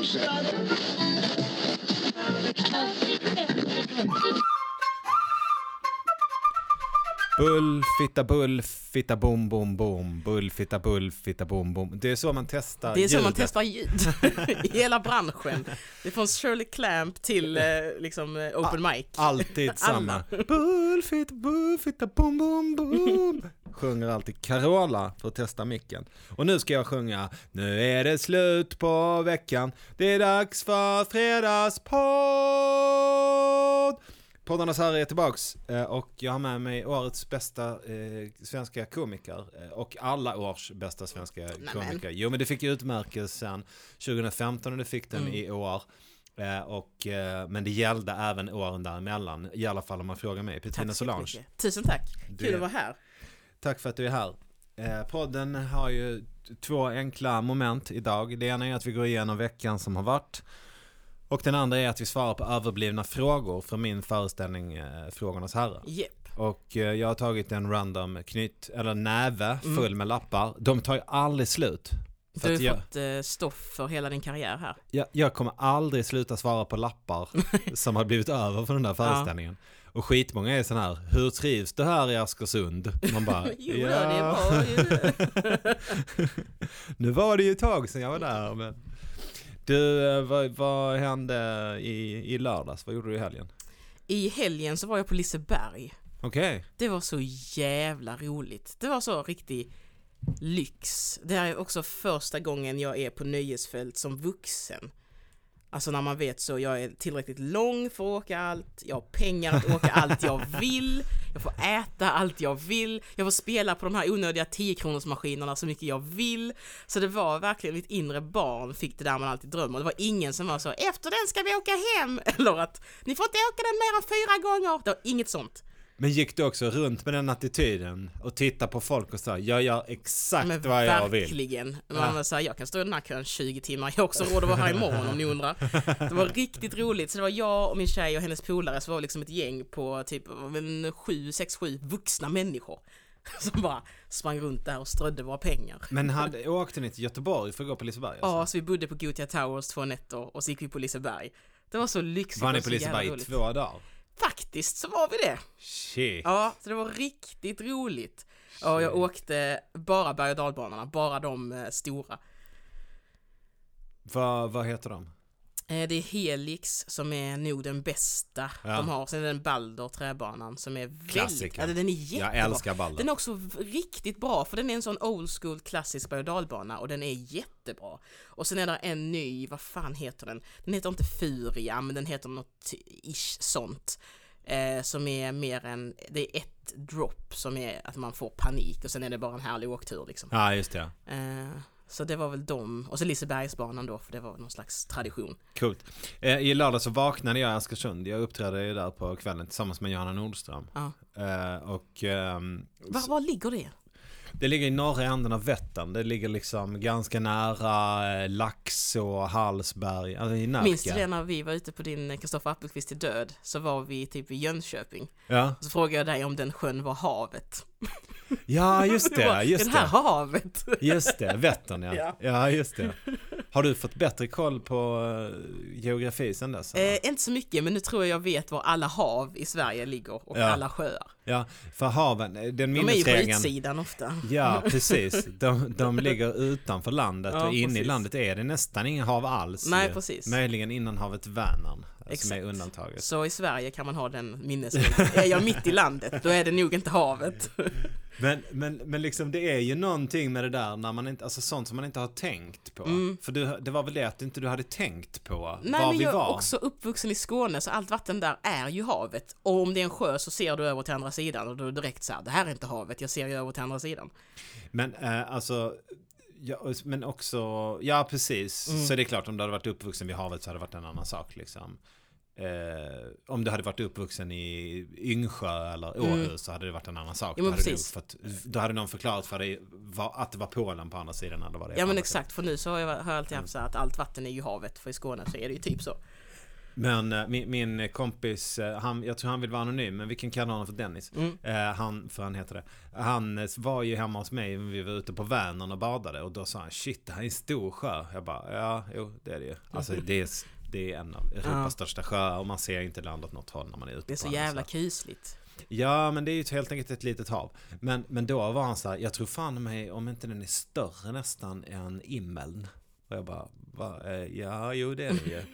Joseph. Bull, fitta bull, fitta bom bom bom, bull, fitta bull, fitta bom bom. Det är så man testar Det är så man testar ljud i hela branschen. Det är från Shirley Clamp till eh, liksom eh, open mic. Alltid samma. Bull, fitta bull, fitta bom bom bom. Sjunger alltid Carola för att testa micken. Och nu ska jag sjunga Nu är det slut på veckan. Det är dags för fredagspodd. Poddarnas herre är tillbaks eh, och jag har med mig årets bästa eh, svenska komiker eh, och alla års bästa svenska komiker. Jo men det fick ju utmärkelsen 2015 och det fick den Mm. i år. Eh, och, eh, men det gällde även åren däremellan, i alla fall om man frågar mig. Petrina Solange. mycket. Tusen tack. Det- Kul att vara här. Tack för att du är här. Podden har ju två enkla moment idag. Det ena är att vi går igenom veckan som har varit. Och den andra är att vi svarar på överblivna frågor från min föreställning eh, Frågornas Herre. Jepp. Och eh, jag har tagit en random knytt, eller näve Mm. full med lappar. De tar ju aldrig slut. Du har ju jag, fått eh, stoff för hela din karriär här. jag, jag kommer aldrig sluta svara på lappar som har blivit över från den där föreställningen. Och skitmånga är sån här, hur trivs du här i Askersund? Man bara, Jo, det är bra. ju. nu var det ju ett tag sedan jag var där. Men... Du, eh, vad, vad hände i, i lördags? Vad gjorde du i helgen? I helgen så var jag på Liseberg. Okej, Det var så jävla roligt. Det var så riktig lyx. Det här är också första gången jag är på nöjesfält som vuxen. Alltså när man vet så, jag är tillräckligt lång för att åka allt, jag har pengar att åka allt jag vill, jag får äta allt jag vill, jag får spela på de här onödiga 10-kronorsmaskinerna så mycket jag vill. Så det var verkligen mitt inre barn fick det där man alltid drömmer. Det var ingen som var så, efter den ska vi åka hem, eller att ni får inte åka den mer än fyra gånger. Det var inget sånt men gick du också runt med den attityden och tittade på folk och sa jag gör exakt Men vad jag vill? verkligen. Ja. Man här, jag kan stå i den här kön 20 timmar, jag har också råd att vara här imorgon om ni undrar. Det var riktigt roligt, så det var jag och min tjej och hennes polare, så var vi liksom ett gäng på typ en sju, sex, sju vuxna människor. Som bara sprang runt där och strödde våra pengar. Men hade, åkte ni till Göteborg för att gå på Liseberg? Ja, Alltså? så vi bodde på Gothia Towers två nätter och så gick vi på Liseberg. Det var så lyxigt Var ni på Liseberg i två dagar? Faktiskt så var vi det. Shit. Ja, så det var riktigt roligt. Ja, jag Shit. åkte bara berg och dalbanorna, bara de eh, stora. Vad, vad heter de? Eh, Det är Helix som är nog den bästa Ja. de har. Sen är det en Balder träbanan som är väldigt... Ja, den är jättebra. Jag älskar Balder. Den är också riktigt bra för den är en sån old school klassisk berg och den är jättebra. Och sen är det en ny, vad fan heter den? Den heter inte Furia men den heter något ish sånt. Eh, som är mer än, det är ett drop som är att man får panik och sen är det bara en härlig åktur liksom. Ja, just det. Eh, så det var väl dem. Och så Lisebergsbanan då för det var någon slags tradition. Coolt. Eh, I lördag så vaknade jag i Askersund. Jag uppträdde ju där på kvällen tillsammans med Johanna Nordström. Ja. Eh, och ehm, Var, var ligger det? det ligger i norra änden av Vättern. Det ligger liksom ganska nära eh, Laxå, Hallsberg, alltså i Närke. Minns du det när vi var ute på din Kristoffer Appelqvist till död? Så var vi typ i Jönköping. Ja. Så frågade jag dig om den sjön var havet. Ja, just Du bara, det. Just det här det. havet. Just det, Vättern ja. Ja. ja. just det. Har du fått bättre koll på eh, geografi sen dess? Eh, inte så mycket, men nu tror jag jag vet var alla hav i Sverige ligger och Ja. alla sjöar. Ja, för haven, eh, den De är ju på minnesregeln. utsidan ofta. Ja, precis. De, de ligger utanför landet Ja, och inne i landet är det nästan inga hav alls. Nej, precis. Möjligen innanhavet Vänern, som Exakt. är undantaget. Så i Sverige kan man ha den minnesregeln. Är jag mitt i landet, då är det nog inte havet. Men, men, men liksom det är ju någonting med det där när man inte, alltså sånt som man inte har tänkt på. Mm. För du, det var väl det att inte du hade tänkt på Nej, var men vi jag är också uppvuxen i Skåne, så allt vatten där är ju havet. Och om det är en sjö så ser du över till andra sidan och då är det direkt så här, det här är inte havet, jag ser ju över till andra sidan. Men eh, alltså, ja, men också, ja precis. Mm. Så det är klart om du hade varit uppvuxen vid havet så hade det varit en annan sak liksom. Eh, om du hade varit uppvuxen i Yngsjö eller Åhus Mm. så hade det varit en annan sak. Ja, då, hade du precis. fått, då hade någon förklarat för dig vad, att det var Polen på andra sidan eller vad det Ja men exakt, för nu så har jag, har jag alltid haft så att allt vatten är ju havet, för i Skåne så är det ju typ så. sidan. Men eh, min, min kompis, eh, han, jag tror han vill vara anonym, men vi kan kalla honom för Dennis. Mm. Eh, han, för han heter det. Han eh, var ju hemma hos mig, vi var ute på Vänern och badade och då sa han shit, det här är en stor sjö. Jag bara, ja, jo, det är det ju. Alltså det är, det är en av Europas Ja. största sjöar och man ser inte land åt något håll när man är ute Det är på så jävla kusligt. Ja, men det är ju helt enkelt ett litet hav. Men, men då var han så här, jag tror fan mig om inte den är större nästan än Immeln. Och jag bara, va, eh, ja, jo det är det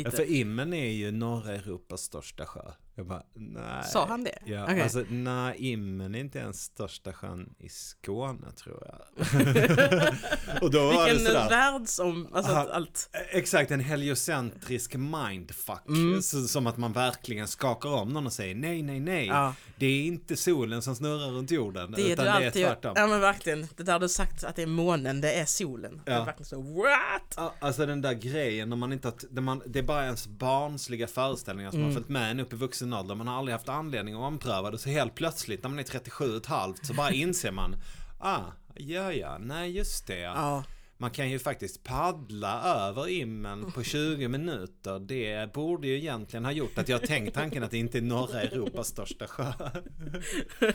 ju. För Immeln är ju norra Europas största sjö. Jag bara, nej. Sa han det? Ja, Okej. alltså nej, Immeln är inte ens största sjön i Skåne tror jag. och då var det Vilken sådär. världsom... Alltså Aha. allt... Exakt, en heliocentrisk mindfuck. Mm. Så, som att man verkligen skakar om någon och säger nej, nej, nej. Ja, Det är inte solen som snurrar runt jorden. det utan det är tvärtom. Ja men verkligen. Det där du sagt att det är månen, det är solen. Det är Ja. verkligen så what? Ja, Alltså den där grejen när man inte när man, det är bara ens barnsliga föreställningar som Mm. har följt med en upp i vuxen ålder. Man har aldrig haft anledning att ompröva det. Så helt plötsligt när man är 37 och ett halvt så bara inser man, ah, ja ja, nej just det. Ja. Man kan ju faktiskt paddla över Immen på 20 minuter. Det borde ju egentligen ha gjort att jag tänkt tanken att det inte är norra Europas största sjö.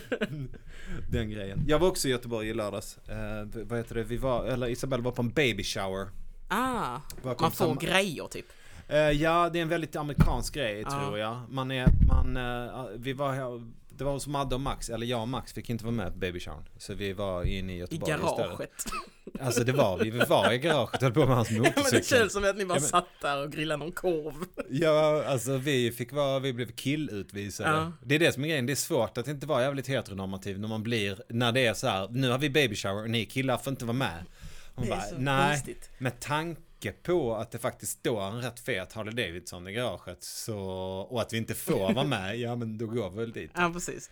Den grejen. Jag var också i Göteborg i lördags. Eh, vad heter det? Vi var, eller Isabelle var på en baby shower. Ah, man får samma- grejer typ. Eh, ja, det är en väldigt amerikansk grej tror jag. Man är, man, eh, vi var här, det var hos Madde och Max, eller jag och Max fick inte vara med på baby showern. Så vi var inne i I Göteborg istället. garaget. Alltså det var vi, vi var i garaget, höll på med hans Ja, men det motorcykel. känns som att ni bara Ja, men- satt där och grillade någon korv. Ja, alltså vi fick vara, vi blev killutvisade. Ja. Det är det som är grejen, det är svårt att inte vara jävligt heteronormativ när man blir, när det är så här, nu har vi baby shower och ni killar får inte vara med. Hon bara, nej, konstigt. med tanke på att det faktiskt står en rätt fet Harley Davidson i garaget så, och att vi inte får vara med, ja men då går vi väl dit. Ja, precis.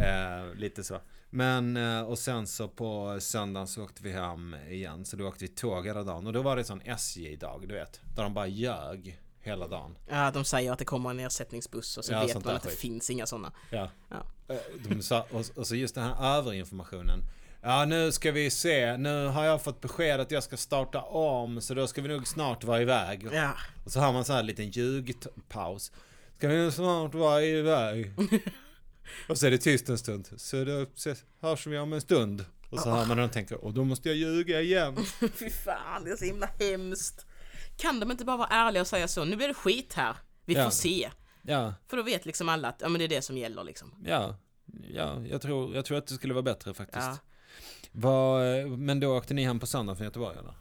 Eh, lite så. Men, eh, och sen så på söndagen så åkte vi hem igen, så då åkte vi tåg hela dagen. Och då var det sån SJ-dag, du vet, där de bara ljög hela dagen. Ja, de säger att det kommer en ersättningsbuss och så Ja, vet man att det skit. finns inga sådana. Ja. Ja. Eh, De sa, och, och så just den här överinformationen. Ja, nu ska vi se. Nu har jag fått besked att jag ska starta om, så då ska vi nog snart vara iväg. Ja, Och så har man så här en liten ljugpaus. Ska vi nu snart vara iväg? och så är det tyst en stund. Så då ses, hörs vi om en stund. Och så hör man någon tänka, och då måste jag ljuga igen. fy fan, det är så himla hemskt. Kan de inte bara vara ärliga och säga så, nu blir det skit här. Vi Ja. får se. Ja, För då vet liksom alla att ja, men det är det som gäller liksom. ja, ja, jag tror, jag tror att det skulle vara bättre faktiskt. Ja. Vad- men då åkte ni hem på söndag från Göteborg eller?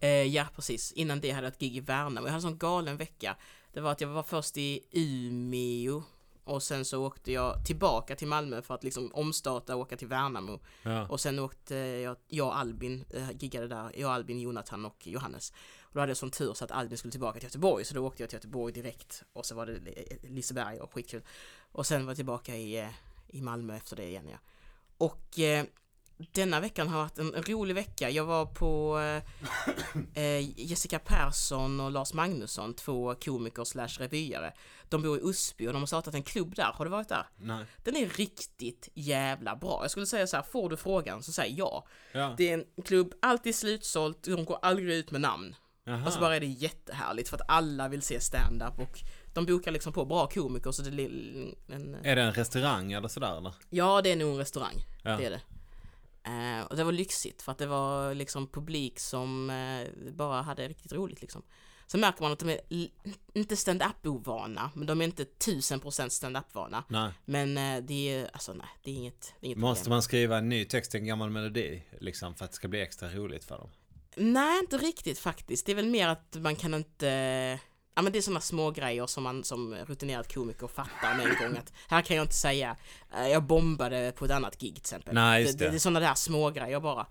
Eh, ja, precis. Innan det hade jag ett gig i Värnamo. Jag hade en sån galen vecka. Det var att jag var först i Umeå och sen så åkte jag tillbaka till Malmö för att liksom omstarta och åka till Värnamo. Ja. Och sen åkte jag, jag och Albin, eh, giggade där, jag, Albin, Jonathan och Johannes. Och då hade jag sån tur så att Albin skulle tillbaka till Göteborg, så då åkte jag till Göteborg direkt. Och så var det Liseberg och skitkul. Och sen var jag tillbaka i, eh, i Malmö efter det igen ja. Och eh, denna veckan har varit en rolig vecka. Jag var på eh, eh, Jessica Persson och Lars Magnusson, två komiker slash revyare. De bor i Usby och de har startat en klubb där. Har du varit där? Nej. Den är riktigt jävla bra. Jag skulle säga så här, får du frågan så säg ja. Ja. Det är en klubb, alltid slutsålt, de går aldrig ut med namn. Jaha. Och så bara är det jättehärligt för att alla vill se stand-up och de bokar liksom på bra komiker så det är en, Är det en restaurang eller sådär eller? Ja, det är nog en restaurang. Ja. Det är det. Eh, och det var lyxigt för att det var liksom publik som eh, bara hade riktigt roligt liksom. Så märker man att de är inte stand-up ovana, men de är inte tusen procent stand-up vana. Nej. Men eh, det är, alltså nej, det är inget, det är inget Måste problem. man skriva en ny text till en gammal melodi liksom för att det ska bli extra roligt för dem? Nej, inte riktigt faktiskt. Det är väl mer att man kan inte... Ja men det är sådana små grejer som man som rutinerad komiker fattar med en gång att här kan jag inte säga eh, jag bombade på ett annat gig till exempel. Nej, just det, det. det är sådana där små grejer bara.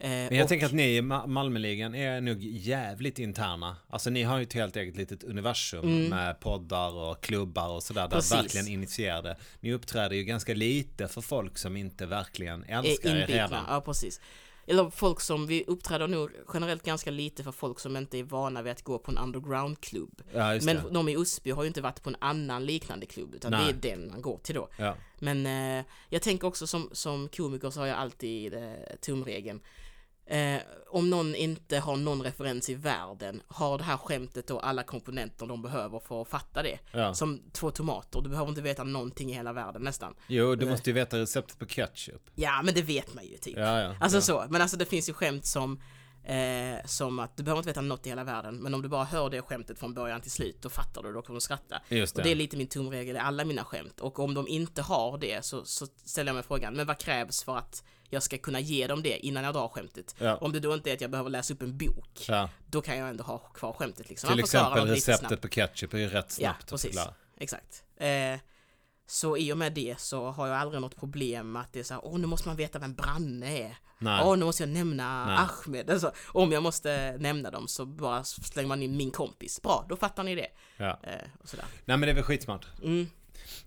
Eh, Men jag och- tänker att ni i Ma- Malmöligan är nog jävligt interna. Alltså ni har ju ett helt eget litet universum med poddar och klubbar och sådär. Där Mm. Precis. verkligen initierade. Ni uppträder ju ganska lite för folk som inte verkligen älskar er redan. Ja, precis. Eller folk som, vi uppträder nog generellt ganska lite för folk som inte är vana vid att gå på en underground-klubb. Ja, Men det. de i Osby har ju inte varit på en annan liknande klubb, utan Nej. det är den man går till då. Ja. Men eh, jag tänker också som, som komiker så har jag alltid eh, tumregeln. Eh, om någon inte har någon referens i världen, har det här skämtet då alla komponenter de behöver för att fatta det? Ja. Som två tomater, du behöver inte veta någonting i hela världen nästan. Jo, du måste ju veta receptet på ketchup. Ja, men det vet man ju typ. Ja, ja. Alltså så, men alltså det finns ju skämt som eh, som att du behöver inte veta något i hela världen, men om du bara hör det skämtet från början till slut, då fattar du, då kommer du skratta. Det. Och det är lite min tumregel i alla mina skämt. Och om de inte har det så, så ställer jag mig frågan, men vad krävs för att jag ska kunna ge dem det innan jag drar skämtet? Ja. Om det då inte är att jag behöver läsa upp en bok, Ja. då kan jag ändå ha kvar skämtet liksom. Till exempel receptet på ketchup är ju rätt snabbt Ja, precis. Exakt. Eh, så i och med det så har jag aldrig något problem med att det är så här, åh nu måste man veta vem Branne är. Nej. Åh nu måste jag nämna Nej. Ahmed. Alltså, om jag måste nämna dem så bara slänger man in min kompis. Bra, då fattar ni det. Ja. Eh, och sådär. Nej men det är väl skitsmart. Mm.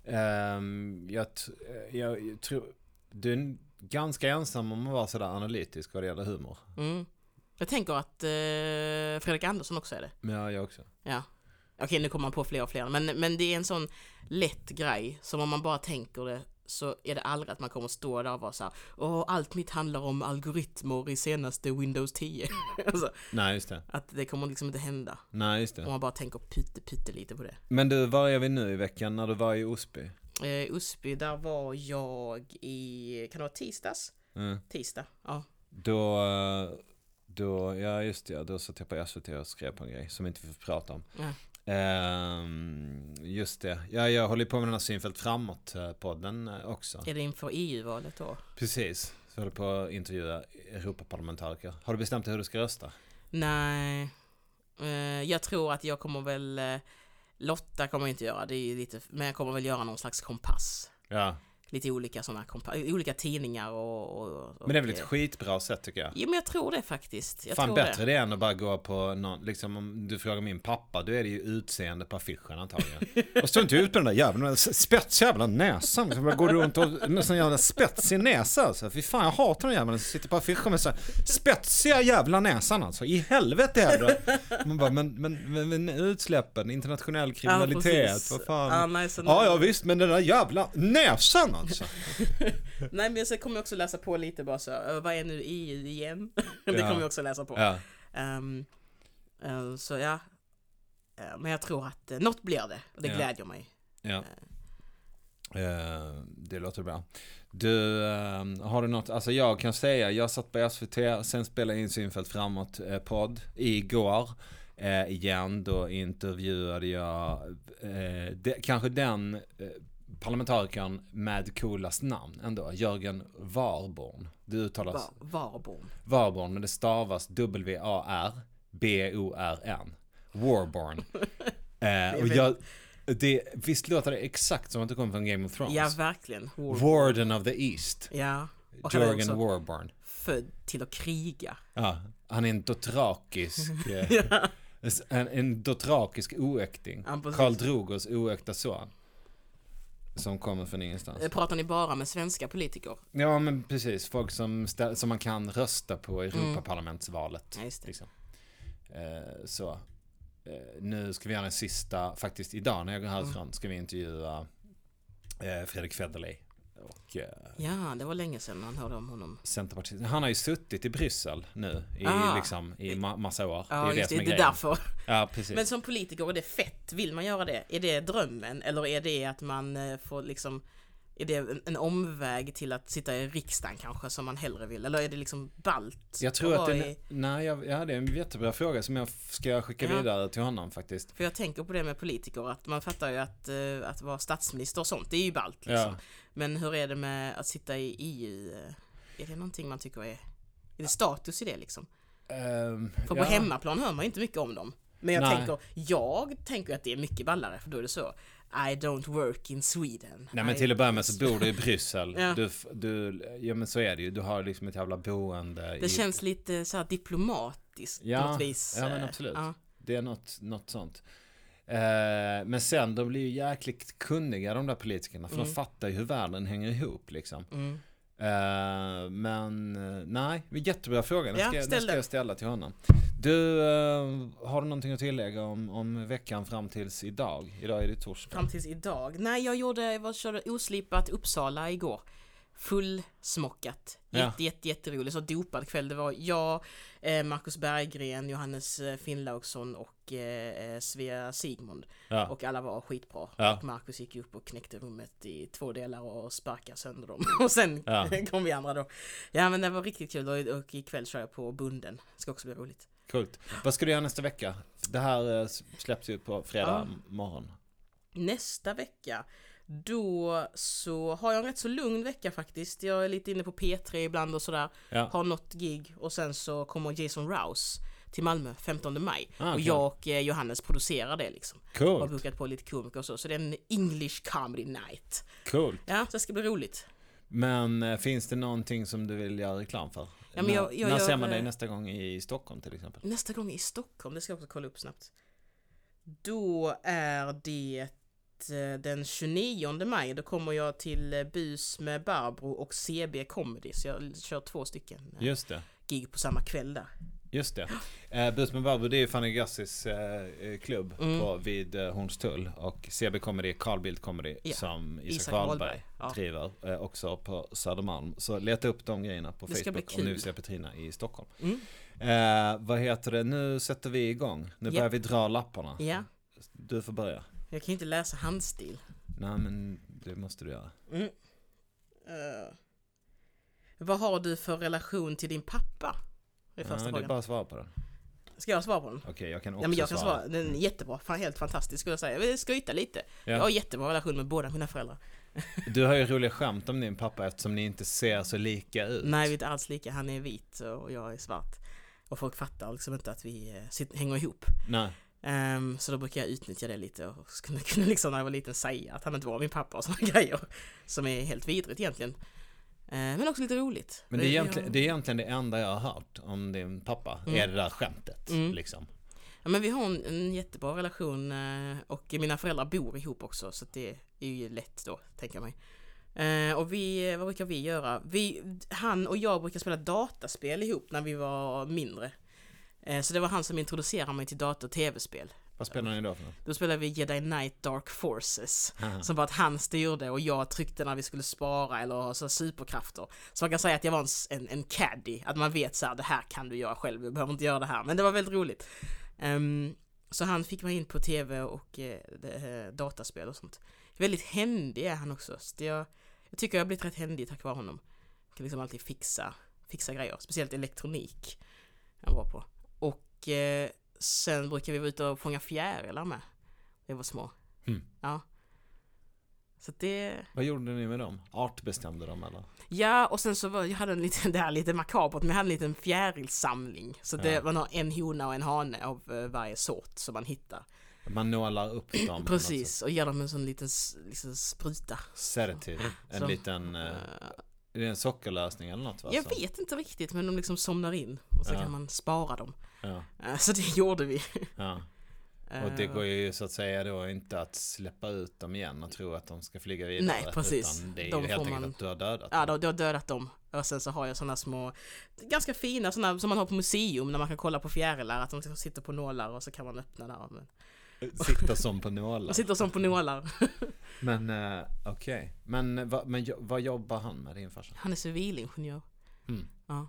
Ehm, jag, jag, tror, du är ganska ensam om att vara sådär analytisk vad det gäller humor. Mm. Jag tänker att eh, Fredrik Andersson också är det. Jag, jag också. Ja. Okej, nu kommer man på fler och fler. Men, men det är en sån lätt grej som om man bara tänker det så är det aldrig att man kommer stå där och vara så här, Åh, allt mitt handlar om algoritmer i senaste Windows 10. alltså, Nej just det. att det kommer liksom inte hända. Nej just Om det. man bara tänker pytte, pytte lite på det. Men du, var är vi nu i veckan när du var i Osby? Eh, Usby, där var jag i, kan det vara tisdags? Mm. Tisdag, ja. Då, eh, då, ja just det, då satt jag på SVT och skrev på en grej som inte vi får prata om. Ja. Ehm, just det, ja, jag håller på med den här Synfält framåt-podden eh, också. Är det inför EU-valet då? Precis, så jag håller på att intervjua Europaparlamentariker. Har du bestämt dig hur du ska rösta? Nej, eh, jag tror att jag kommer väl eh, Lotta kommer jag inte göra, det är lite, men jag kommer väl göra någon slags kompass. Ja, Lite olika sådana olika tidningar och, och, och men det är väl ett skitbra sätt tycker jag. Jo men jag tror det faktiskt. Jag Fan tror bättre det. det än att bara gå på någon, liksom om du frågar min pappa, då är det ju utseende på affischen antagligen. Och stå inte ut på den där jävla spets jävla näsan. Liksom bara går runt och med sån jävla spetsig näsa alltså. Fy fan jag hatar den jäveln som sitter på affischen med så här spetsiga jävla näsan alltså. I helvete är. Man bara, men, men, men, men utsläppen, internationell kriminalitet, precis. vad fan. Ja, nej, Ja, ja visst, men den där jävla näsan alltså. Nej men sen kommer jag också läsa på lite bara så, vad är nu EU igen? det kommer jag också läsa på. Ja, Ehm, eh, så ja, Eh, men jag tror att uh, något blir det och det Ja. glädjer mig. ja. Eh, det låter bra. Du, har du något, alltså jag kan säga, jag satt på SVT, sen spelade in Synfält framåt eh, podd igår. Eh, igen, då intervjuade jag eh, det, kanske den eh, parlamentarikern med coolast namn ändå, Jörgen Warborn. Det uttalas Var, Varborn. Warborn, men det stavas W-A-R-B-O-R-N. Warborn. Eh, och jag, det, visst låter det exakt som att det kommer från Game of Thrones? Ja verkligen. War- Warden of the East. Ja. Och Jörgen Warborn. född till att kriga. Ja, han är en dothrakisk, eh, en, en dothrakisk oäkting. Ja. Karl Drogos oäkta son. Som kommer från ingenstans. Eh, Pratar ni bara med svenska politiker? Ja men precis, folk som, stä- som man kan rösta på i Europaparlamentsvalet. Ja, just det. Liksom. Eh, så. Eh, nu ska vi göra den sista, faktiskt idag när jag går härifrån, ska vi intervjua eh, Fredrik Federley. Och eh, Ja, det var länge sedan man hörde om honom. Centerpartiet. Han har ju suttit i Bryssel nu i, Ah. liksom, i ma- massa år. Ja, det är det just som det. är Det är därför. Ja, precis. Men som politiker, är det fett? Vill man göra det? Är det drömmen? Eller är det att man eh, får liksom är det en, en omväg till att sitta i riksdagen kanske som man hellre vill? Eller är det liksom ballt? jag tror att det, i- nej, jag, ja, det är en jättebra fråga som jag ska skicka Ja. vidare till honom faktiskt. För jag tänker på det med politiker, att man fattar ju att, eh, att vara statsminister och sånt, det är ju ballt liksom. Ja. Men hur är det med att sitta i EU? Är det någonting man tycker är... Är det status i det liksom? Ehm, För ja. på hemmaplan hör man ju inte mycket om dem. Men jag Nej. tänker, jag tänker att det är mycket ballare, för då är det så. I don't work in Sweden. Nej men till att börja med så bor du i Bryssel. Ja. du, du, ja men så är det ju. Du har liksom ett jävla boende. Det i, känns lite så här diplomatiskt Ja, på något vis. ja, men eh, absolut. Ja. Det är något, något sånt. Eh, men sen de blir ju jäkligt kunniga de där politikerna. För de Mm. fattar ju hur världen hänger ihop liksom. Mm. Eh, men eh, nej, jättebra fråga. Den Ja, ska, den ska jag ställa till honom. Du, eh, har du någonting att tillägga om, om veckan fram tills idag? Idag är det torsdag. Fram tills idag. Nej, jag gjorde, jag var, körde oslipat Uppsala igår. fullsmockat. Ja. Jätte, jätte, jätteroligt. Så dopad kväll. Det var jag, Marcus Berggren, Johannes eh, Finnlaugsson och eh, eh, Svea Sigmund. Ja. Och alla var skitbra. Ja. Och Marcus gick upp och knäckte rummet i två delar och sparkade sönder dem. Och sen Ja. kom vi andra då. Ja men det var riktigt kul och, och ikväll kör jag på Bunden. Ska också bli roligt. Coolt. Vad ska du göra nästa vecka? Det här eh, släpps ju på fredag morgon. Nästa vecka då så har jag en rätt så lugn vecka faktiskt. Jag är lite inne på P3 ibland och sådär. Ja. Har något gig och sen så kommer Jason Rouse till Malmö 15 maj. Ah, och jag och eh, Johannes producerar det liksom. Har Coolt. bokat på lite komiker och så. Så det är en English comedy night. Coolt. Ja, så det ska bli roligt. Men eh, finns det någonting som du vill göra reklam för? Ja, men jag- jag när gör, ser man dig eh, nästa gång i Stockholm till exempel? Nästa gång i Stockholm, det ska jag också kolla upp snabbt. Då är det eh, den 29 maj, då kommer jag till eh, Bus med Barbro och CB Comedy. Så jag kör två stycken eh, Just det. gig på samma kväll där. Just det. Eh, Bus med Barbro det är Fanny Gassis eh, klubb Mm. på, vid eh, Hornstull. Och CB Comedy, Carl Bildt Comedy Ja. som Isak, Isak Wahlberg ja. driver. Eh, också på Södermalm. Så leta upp de grejerna på Det Facebook om kul. se Petrina i Stockholm. Mm. Eh, vad heter det? Nu sätter vi igång. Nu Ja. börjar vi dra lapparna. Ja, Du får börja. Jag kan ju inte läsa handstil. Nej men det måste du göra. Mm. Eh, vad har du för relation till din pappa? Det är Ja, första det är bara att svara på den. Ska jag svara på den? Okej, jag kan också Ja men jag kan svara. svara, den är jättebra, fan helt fantastisk skulle jag säga. Jag vill skryta lite. Ja. Jag har jättebra relation med båda mina föräldrar. Du har ju roliga skämt om din pappa eftersom ni inte ser så lika ut. Nej vi är inte alls lika, han är vit och jag är svart. Och folk fattar liksom inte att vi eh, sitter, hänger ihop. Nej. Ehm, så då brukar jag utnyttja det lite och kunna, kunna liksom när jag var liten säga att han inte var min pappa och sådana grejer. Som är helt vidrigt egentligen. Ehm, men också lite roligt. Men det är, egentligen, det är egentligen det enda jag har hört om din pappa. Mm. Är det där skämtet Mm. liksom. Ja, men vi har en, en jättebra relation eh, och mina föräldrar bor ihop också så det är ju lätt då, tänker jag mig. Eh, och vi, vad brukar vi göra? Vi, han och jag brukar spela dataspel ihop när vi var mindre. Eh, så det var han som introducerade mig till data och tv-spel. Vad spelar ni då för något? Då spelade vi Jedi Knight Dark Forces. Haha. Som var att han styrde och jag tryckte när vi skulle spara eller ha så superkrafter. Så man kan säga att jag var en, en, en caddy, att man vet så här, det här kan du göra själv, du behöver inte göra det här. Men det var väldigt roligt. Ehm, så han fick mig in på tv och eh, det, eh, dataspel och sånt. Väldigt händig är han också. Så jag, jag tycker jag har blivit rätt händig tack vare honom. Jag kan liksom alltid fixa, fixa grejer, speciellt elektronik. Jag var på. Och eh, sen brukar vi vara ute och fånga fjärilar med. Vi var små. Mm. Ja. Så det... Vad gjorde ni med dem? Artbestämde de eller? Ja, och sen så var jag hade en liten, det här är lite makabert, men jag hade en liten fjärilsamling. Så det, Ja. har en hona och en hane av eh, varje sort som man hittar. Man nålar upp dem. Precis, och ger dem en sån liten liksom spruta. sätt. Sedative. En Så- liten... Eh, Eh, är det en sockerlösning eller något va? jag vet inte riktigt, men de liksom somnar in. Och så Ja. kan man spara dem. Ja, Eh, Så det gjorde vi. ja. Och det Eh, går ju så att säga då inte att släppa ut dem igen och tro att de ska flyga vidare. Nej, precis. Utan det är De ju helt enkelt man- att du har dödat Ja, dem. då, då har dödat dem. Och sen så har jag såna små, ganska fina såna som man har på museum när man kan kolla på fjärilar, att de sitter på nålar och så kan man öppna där. Men, Sitter som på nålar. sitter som på nålar. Men eh, okej. Men, eh, vad, men vad jobbar han med din farsa? Han är civilingenjör. Mm. Ja.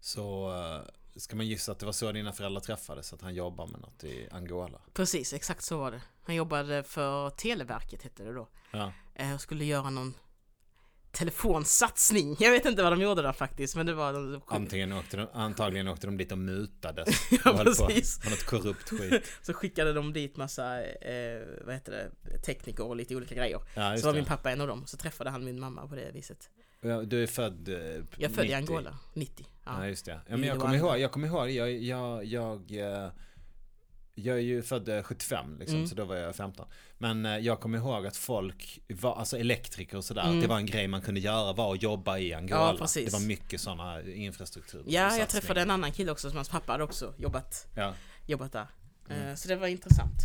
Så eh, ska man gissa att det var så dina föräldrar träffades? Att han jobbar med något i Angola? Precis, exakt så var det. Han jobbade för Televerket hette det då. Ja. Eh, och skulle göra någon telefonsatsning. Jag vet inte vad de gjorde där faktiskt, men det var... De, Antingen åkte de, antagligen åkte de dit och mutades. Ja, och höll på precis. med något korrupt skit. så skickade de dit massa, eh, vad heter det, tekniker och lite olika grejer. Ja, Så var det. min pappa en av dem, så träffade han min mamma på det viset. Ja, Du är född eh, Jag är född 90. i Angola, 90. Ja, Ja. just det. Ja, men jag kommer ihåg, jag kommer ihåg, jag, jag, jag, eh, jag är ju född eh, 75 liksom, Mm. så då var jag 15. Men eh, jag kommer ihåg att folk, var, alltså elektriker och sådär, Mm. det var en grej man kunde göra var att jobba i Angola. Ja. Det var mycket sådana infrastruktur. Ja, jag träffade en annan kille också som hans pappa hade också jobbat, Ja, jobbat där. Mm. Eh, Så det var intressant.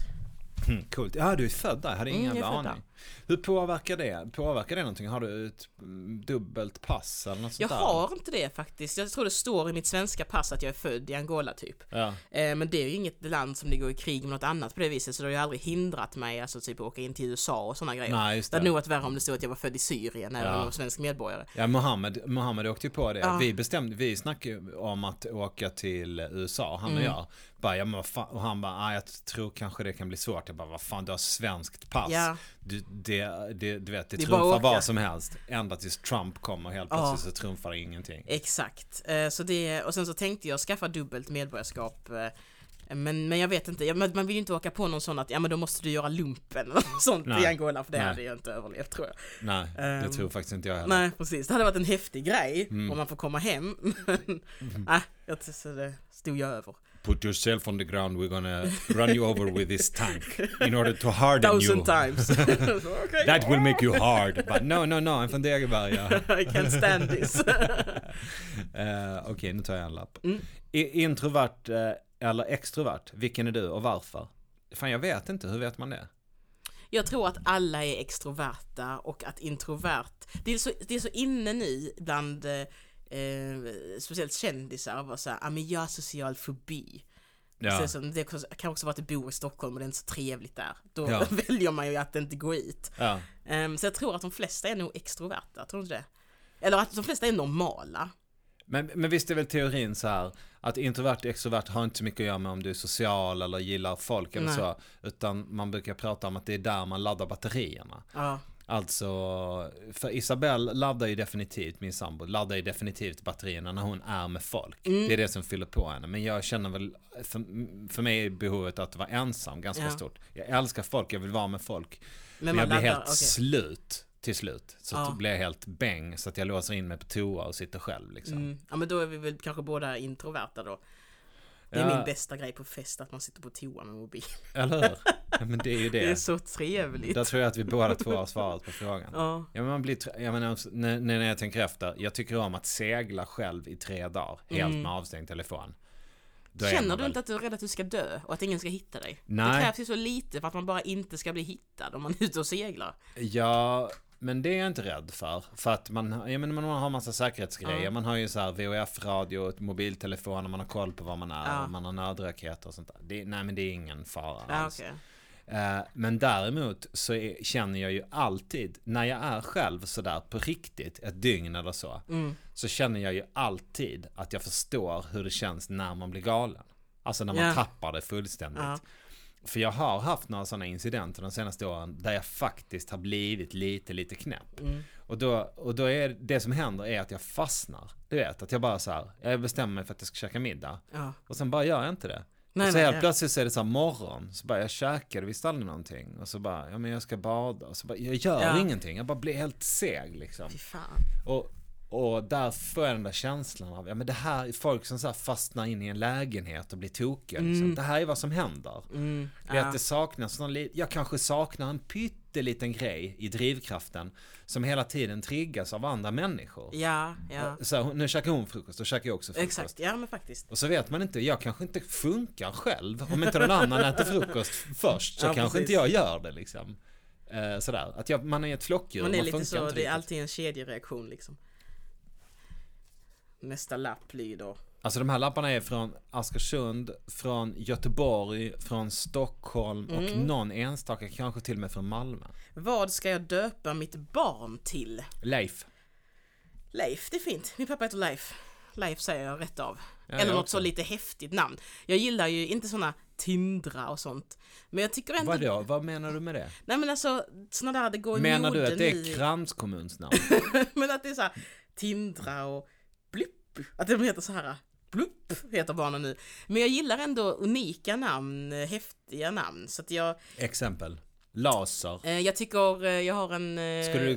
mm, coolt. Ja, du är född där, jag hade ingen Mm, jävla aning. Hur påverkar det? Påverkar det någonting? Har du ett mm, dubbelt pass eller något sånt Jag där? har inte det faktiskt. Jag tror det står i mitt svenska pass att jag är född i Angola typ. Ja. Eh, men det är ju inget land som går i krig med något annat på det viset så det har ju aldrig hindrat mig alltså typ att åka in till USA och sådana grejer. Nej, just Det hade det. nog varit värre om det stod att jag var född i Syrien om Ja. jag var svensk medborgare. Ja, Mohammed, Mohammed åkte ju på det. Ja. Vi bestämde, vi snackade om att åka till USA, han och Mm. jag. Bara, ja, men vad fan, och han bara, ah, jag tror kanske det kan bli svårt. Jag bara, vad fan du har svenskt pass. Ja. Du, det, det, du vet, det, Det trumfar vad som helst. Ända tills Trump kommer helt Ja. plötsligt så trumfar det ingenting. Exakt. Eh, så det, och sen så tänkte jag skaffa dubbelt medborgarskap eh, men, men jag vet inte, ja, man vill ju inte åka på någon sån att ja men då måste du göra lumpen eller sånt Nej. i Angola för det Nej. hade jag inte överlevt tror jag. Nej, det Ehm, tror faktiskt inte jag heller. Nej precis, det hade varit en häftig grej Mm. om man får komma hem. Men nej, jag så det stod jag över. Put yourself on the ground, we're gonna run you over with this tank. In order to harden you. Thousand times. Så, okej. That will make you hard. But no, no, no, I'm från Degeberga. I can't stand this. Eh, Okej, nu tar jag en lapp. Mm. Introvert eh, eller extrovert, vilken är du och varför? Fan, jag vet inte, hur vet man det? Jag tror att alla är extroverta och att introvert, det är så, det är så inne nu bland eh, speciellt kändisar vara såhär, ja men jag har social fobi. Ja, Så, som, det kan också vara att du bor i Stockholm och det är inte så trevligt där. Då Ja. väljer man ju att inte gå hit. ja. Ehm, så jag tror att de flesta är nog extroverta, tror du inte det? Eller att de flesta är normala. Men, men visst är väl teorin så här att introvert och extrovert har inte så mycket att göra med om du är social eller gillar folk eller Nej. så. Utan man brukar prata om att det är där man laddar batterierna. Ja, Alltså, för Isabelle laddar ju definitivt, min sambo, laddar ju definitivt batterierna när hon är med folk. Mm. Det är det som fyller på henne. Men jag känner väl, för, för mig är behovet att vara ensam ganska Ja. stort. Jag älskar folk, jag vill vara med folk. Men, men jag blir helt okej. slut till slut. Så Ja. blir jag helt bäng så att jag låser in mig på toa och sitter själv liksom. Mm. Ja men då är vi väl kanske båda introverta då. Det är Ja. min bästa grej på fest, att man sitter på toa med mobil. Eller hur? Ja, men det är ju det. Det är så trevligt. Där tror jag att vi båda två har svarat på frågan. Ja, Ja, men man blir, jag menar, också, när, när jag tänker efter, jag tycker om att segla själv i tre dagar, helt Mm. med avstängd telefon. Då Känner du inte att du är rädd att du ska dö och att ingen ska hitta dig? Nej. Det krävs ju så lite för att man bara inte ska bli hittad om man är ute och seglar. Ja, men det är jag inte rädd för. För att man, jag menar, man har massa säkerhetsgrejer. Ja. Man har ju så här VHF-radio, mobiltelefoner, man har koll på var man är, Ja. man har nödraketer och sånt där. Det, nej men det är ingen fara Ja, alls. okej. Eh, Men däremot så är, känner jag ju alltid, när jag är själv sådär på riktigt, ett dygn eller så, Mm. så känner jag ju alltid att jag förstår hur det känns när man blir galen. Alltså när man Ja. tappar det fullständigt. För jag har haft några sådana incidenter de senaste åren där jag faktiskt har blivit lite, lite knäpp. Mm. Och då, och då är det som händer är att jag fastnar. Du vet, att jag bara så här, jag bestämmer mig för att jag ska käka middag. Ja. Och sen bara gör jag inte det. Nej, och så nej, helt ja. plötsligt så är det så här morgon, så bara jag käkade visst aldrig någonting. Och så bara, ja men jag ska bada. Och så bara, jag gör Ja. ingenting, jag bara blir helt seg liksom. Fy fan. Och, och där får jag den där känslan av, ja men det här är folk som så fastnar in i en lägenhet och blir tokiga liksom. Mm. Det här är vad som händer. Mm. Det är Ja. att det saknas någon jag kanske saknar en pytteliten grej i drivkraften som hela tiden triggas av andra människor. Ja, ja. Så nu käkar hon frukost, då käkar jag också frukost. Exakt, ja men faktiskt. Och så vet man inte, jag kanske inte funkar själv. Om inte någon annan äter frukost först så Ja, kanske precis. inte jag gör det liksom. Eh, sådär, att jag, man är ett flockdjur, Man man, är lite funkar så, det är alltid en kedjereaktion liksom. Nästa lapp lyder. Alltså de här lapparna är från Askersund, från Göteborg, från Stockholm och Mm. någon enstaka kanske till och med från Malmö. Vad ska jag döpa mitt barn till? Leif. Leif, det är fint. Min pappa heter Leif. Leif säger jag rätt av. Ja, Eller något också. så lite häftigt namn. Jag gillar ju inte såna Tindra och sånt. Men jag tycker ändå... Vadå, vad menar du med det? Nej men alltså, såna där det går i Menar du att det är kranskommunsnamn? men att det är så här Tindra och. Att de heter så här Blupp heter barnen nu. Men jag gillar ändå unika namn, eh, häftiga namn. Så att jag, Exempel. Laser. eh, jag tycker eh, jag har en... Skulle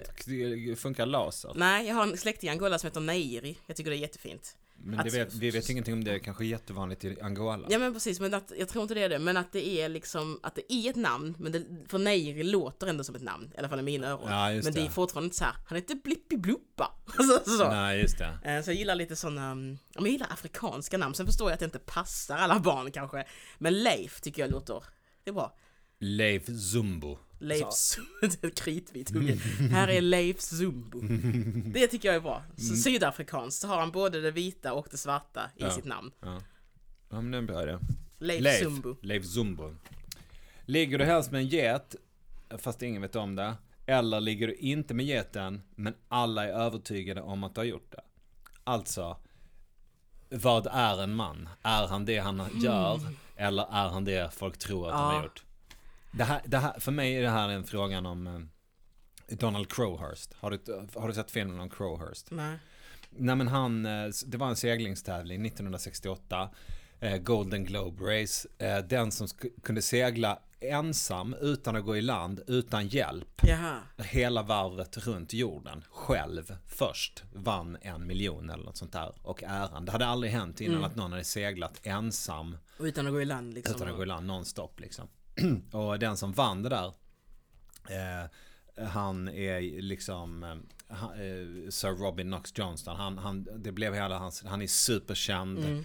det funka laser? Nej, jag har en släkting i Angola som heter Neiri. Jag tycker det är jättefint. Men vet, vi vet ingenting om det är kanske jättevanligt i Angola. Ja men precis, men att, jag tror inte det är det. Men att det är liksom, att det är ett namn. Men det, för Neiri låter ändå som ett namn. I alla fall i mina öron. Ja, men det. det. är fortfarande inte så här, han heter Blippi Bluppa. Alltså, så. Nej, just det. Eh, Så jag gillar lite sådana, mm, jag gillar afrikanska namn. Sen förstår jag att det inte passar alla barn kanske. Men Leif tycker jag låter, det är bra. Leif Zumbo. Leif Zumbo, kritvit hugge. Här är Leif Zumbo. Det tycker jag är bra. Så sydafrikanskt så har han både det vita och det svarta i Ja. sitt namn. Ja. ja, men det är en bra idé. Leif, Leif Zumbo. Leif Zumbo. Ligger du helst med en get, fast ingen vet om det, eller ligger du inte med geten, men alla är övertygade om att du har gjort det? Alltså, vad är en man? Är han det han gör, eller är han det folk tror att han Ja. har gjort? Det här, det här, för mig är det här en frågan om eh, Donald Crowhurst. Har du, har du sett filmen om Crowhurst? Nej. Nej men han, eh, det var en seglingstävling 1968. eh, Golden Globe Race. Den som kunde segla ensam utan att gå i land, utan hjälp. Jaha. Hela varvet runt jorden själv först vann en miljon eller något sånt där. Och äran. Det hade aldrig hänt innan Mm. att någon hade seglat ensam Och utan att gå i land liksom. utan att gå i land nonstop liksom. och den som vann det där eh, han är liksom eh, han, eh, Sir Robin Knox Johnston. Han, han, det blev hela hans, han är superkänd Mm.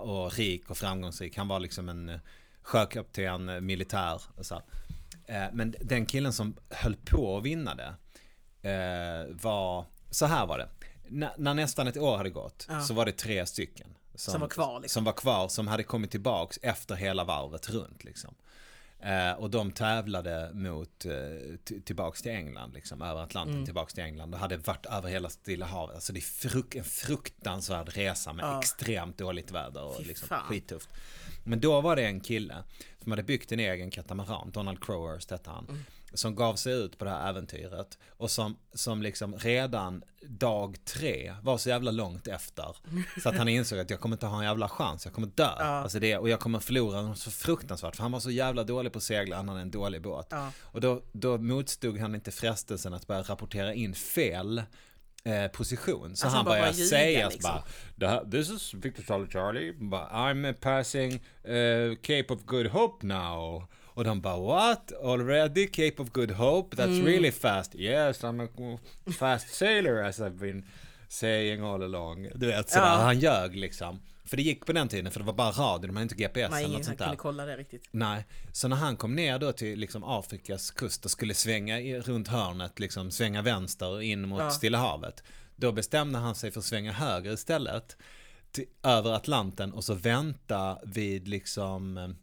och rik och framgångsrik. Han var liksom en sjökapten, militär så. Eh, men den killen som höll på att vinna det eh, var, så här var det. N- när nästan ett år hade gått Ja. så var det tre stycken. Som var kvar, liksom. Som var kvar, som hade kommit tillbaks efter hela varvet runt liksom. Eh, och de tävlade mot, eh, tillbaks till England, liksom, över Atlanten Mm. tillbaks till England. Och hade varit över hela Stilla havet. Alltså det är fruk- en fruktansvärd resa med Ja. extremt dåligt väder och Fy liksom, fan. skittufft. Men då var det en kille som hade byggt en egen katamaran, Donald Crowhurst hette han. Mm. Som gav sig ut på det här äventyret. Och som, som liksom redan dag tre var så jävla långt efter. Så att han insåg att jag kommer inte ha en jävla chans, jag kommer dö. Ja. Alltså det, och jag kommer förlora något så fruktansvärt. För han var så jävla dålig på att segla, han hade en dålig båt. Ja. Och då, då motstod han inte frestelsen att börja rapportera in fel eh, position. Så Alltså, han började ljuga, säga liksom. bara "Det här- This is Victor Charlie Charlie, but I'm passing eh, Cape of Good Hope now. Och de bara what? Already Cape of Good Hope? That's Mm. really fast. Yes, I'm a fast sailor as I've been saying all along. Du vet sådär, Ja. han ljög liksom. För det gick på den tiden, för det var bara radio, de hade inte GPS Nej, eller något sånt där. kunde kolla det riktigt. Nej, så när han kom ner då till liksom Afrikas kust och skulle svänga i, runt hörnet, liksom svänga vänster in mot Ja. Stilla havet. Då bestämde han sig för att svänga höger istället. Till, över Atlanten och så vänta vid liksom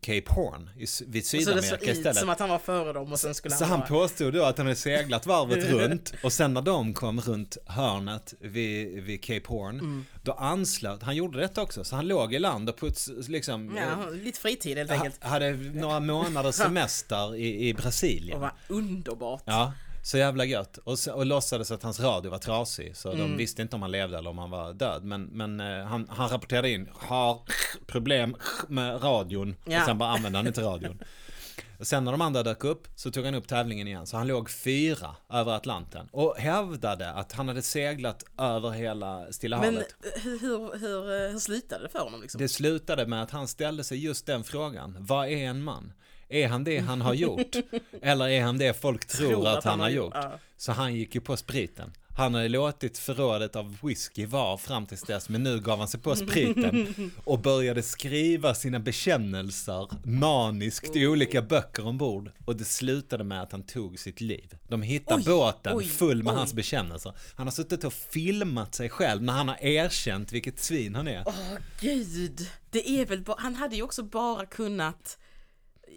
Cape Horn i, vid Och så Sydamerika såg ut istället. som att han var före dem och sen skulle Så han han bara... påstod då att han hade seglat varvet runt och sen när de kom runt hörnet vid, vid Cape Horn Mm. då anslöt, han gjorde detta också, så han låg i land och puts, liksom Ja, lite fritid helt enkelt. hade några månaders semester i, i Och Brasilien. vad underbart. Ja, så jävla gött. Och, så, och låtsades att hans radio var trasig. Så de Mm. visste inte om han levde eller om han var död. Men, men eh, han, han rapporterade in, har problem med radion. Ja. Och sen bara använde han inte radion. Och sen när de andra dök upp så tog han upp tävlingen igen. Så han låg fyra över Atlanten. Och hävdade att han hade seglat över hela Stilla Men havet. eh, hur, hur, hur, hur slutade det för honom liksom? Det slutade med att han ställde sig just den frågan. Vad är en man? Är han det han har gjort? Eller är han det folk tror, att, han har gjort? Ja. Så han gick ju på spriten. Han hade låtit förrådet av whisky vara fram tills dess, men nu gav han sig på spriten och började skriva sina bekännelser maniskt i olika böcker ombord. Och det slutade med att han tog sitt liv. De hittade Oj, båten oj, full med oj. hans bekännelser. Han har suttit och filmat sig själv när han har erkänt vilket svin han är. Åh gud, det är väl bara, han hade ju också bara kunnat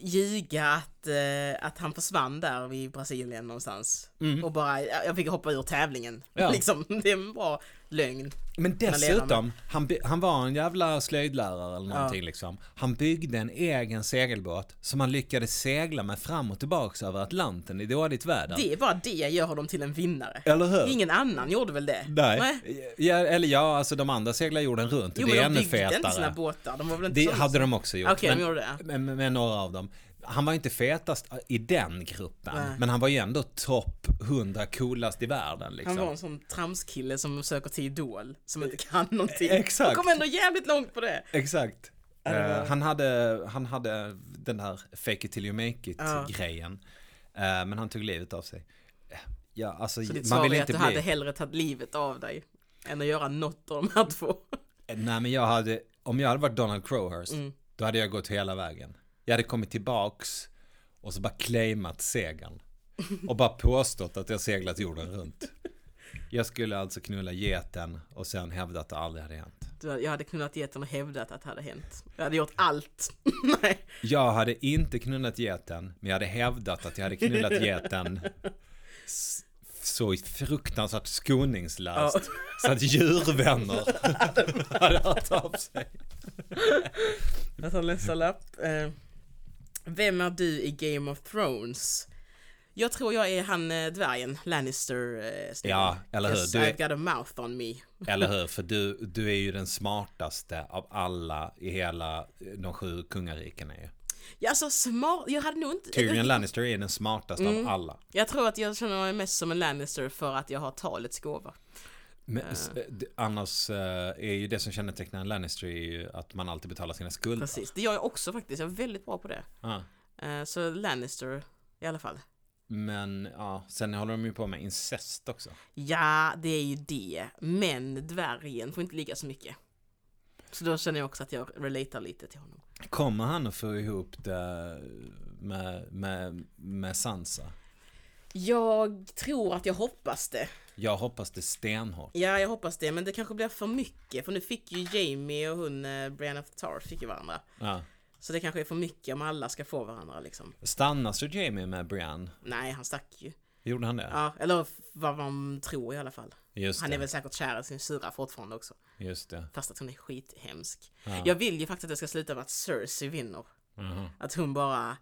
ljuga att, eh, att han försvann där vid Brasilien någonstans. Och bara, jag fick hoppa ur tävlingen. Mm. Ja. Liksom, det är en bra lögn. Men dessutom, han, han var en jävla slöjdlärare eller någonting liksom. Han byggde en egen segelbåt som han lyckades segla med fram och tillbaks över Atlanten i dåligt väder. Det är bara det gör honom till en vinnare. Eller hur? Ingen annan gjorde väl det? Nej. Ja, eller ja, alltså de andra seglar jorden runt. Jo det är men de ännu byggde inte sina fetare. båtar, de var väl inte Det sådana hade som- de också gjort. Okej, de men- gjorde det. med, med, med några av dem. Han var inte fetast i den gruppen, Nej. men han var ju ändå topp 100 coolast i världen. Liksom. Han var en sån tramskille som söker till Idol, som inte kan någonting. Exakt. Han kom ändå jävligt långt på det. Exakt. Var- Eh, han, hade, han hade den här fake it till you make it Ja. grejen. Eh, men han tog livet av sig. Eh, Ja, alltså Så ditt man svar är att du bli... hade hellre tagit livet av dig än att göra något av de här två. Nej men jag hade, om jag hade varit Donald Crowhurst, Mm. då hade jag gått hela vägen. Jag hade kommit tillbaks och så bara claimat segern. Och bara påstått att jag seglat jorden runt. Jag skulle alltså knulla geten och sen hävda att det aldrig hade hänt. Jag hade kunnat ge den och hävdat att det hade hänt. Jag hade gjort allt. Nej. Jag hade inte knullat geten, men jag hade hävdat att jag hade knullat geten så fruktansvärt skoningslöst. Ja. Så att djurvänner hade hört av sig. Jag tar nästa lapp. Vem är du i Game of Thrones? Jag tror jag är han eh, dvärgen, Lannister. Eh. Ja, eller hur? Du är- I've got a mouth on me. Eller hur? För du, du är ju den smartaste av alla i hela eh, de sju kungarikena ju. Ja, alltså smart. Jag hade nog inte... Tyrion Lannister är den smartaste Mm. av alla. Jag tror att jag känner mig mest som en Lannister för att jag har talets gåva. Men, eh, d- annars eh, är ju det som kännetecknar en Lannister är ju att man alltid betalar sina skulder. Precis, det gör jag också faktiskt. Jag är väldigt bra på det. Ja. Eh, Så Lannister i alla fall. Men ja, sen håller de ju på med incest också. Ja, det är ju det. Men dvärgen får inte ligga så mycket. Så då känner jag också att jag relatar lite till honom. Kommer han att få ihop det med, med, med Sansa? Jag tror att jag hoppas det. Jag hoppas det stenhårt. Ja, jag hoppas det. Men det kanske blir för mycket. För nu fick ju Jamie och hon, eh, Brienne of Tarth, fick ju varandra. Ja. Så det kanske är för mycket om alla ska få varandra liksom. Stannar så Jamie med Brienne? Nej, han stack ju. Gjorde han det? Ja, eller vad man tror i alla fall. Just Han det. är väl säkert kär i sin syrra fortfarande också. Just det. Fast att hon är skithemsk. Ja. Jag vill ju faktiskt att det ska sluta med att Cersei vinner. Mhm. Att hon bara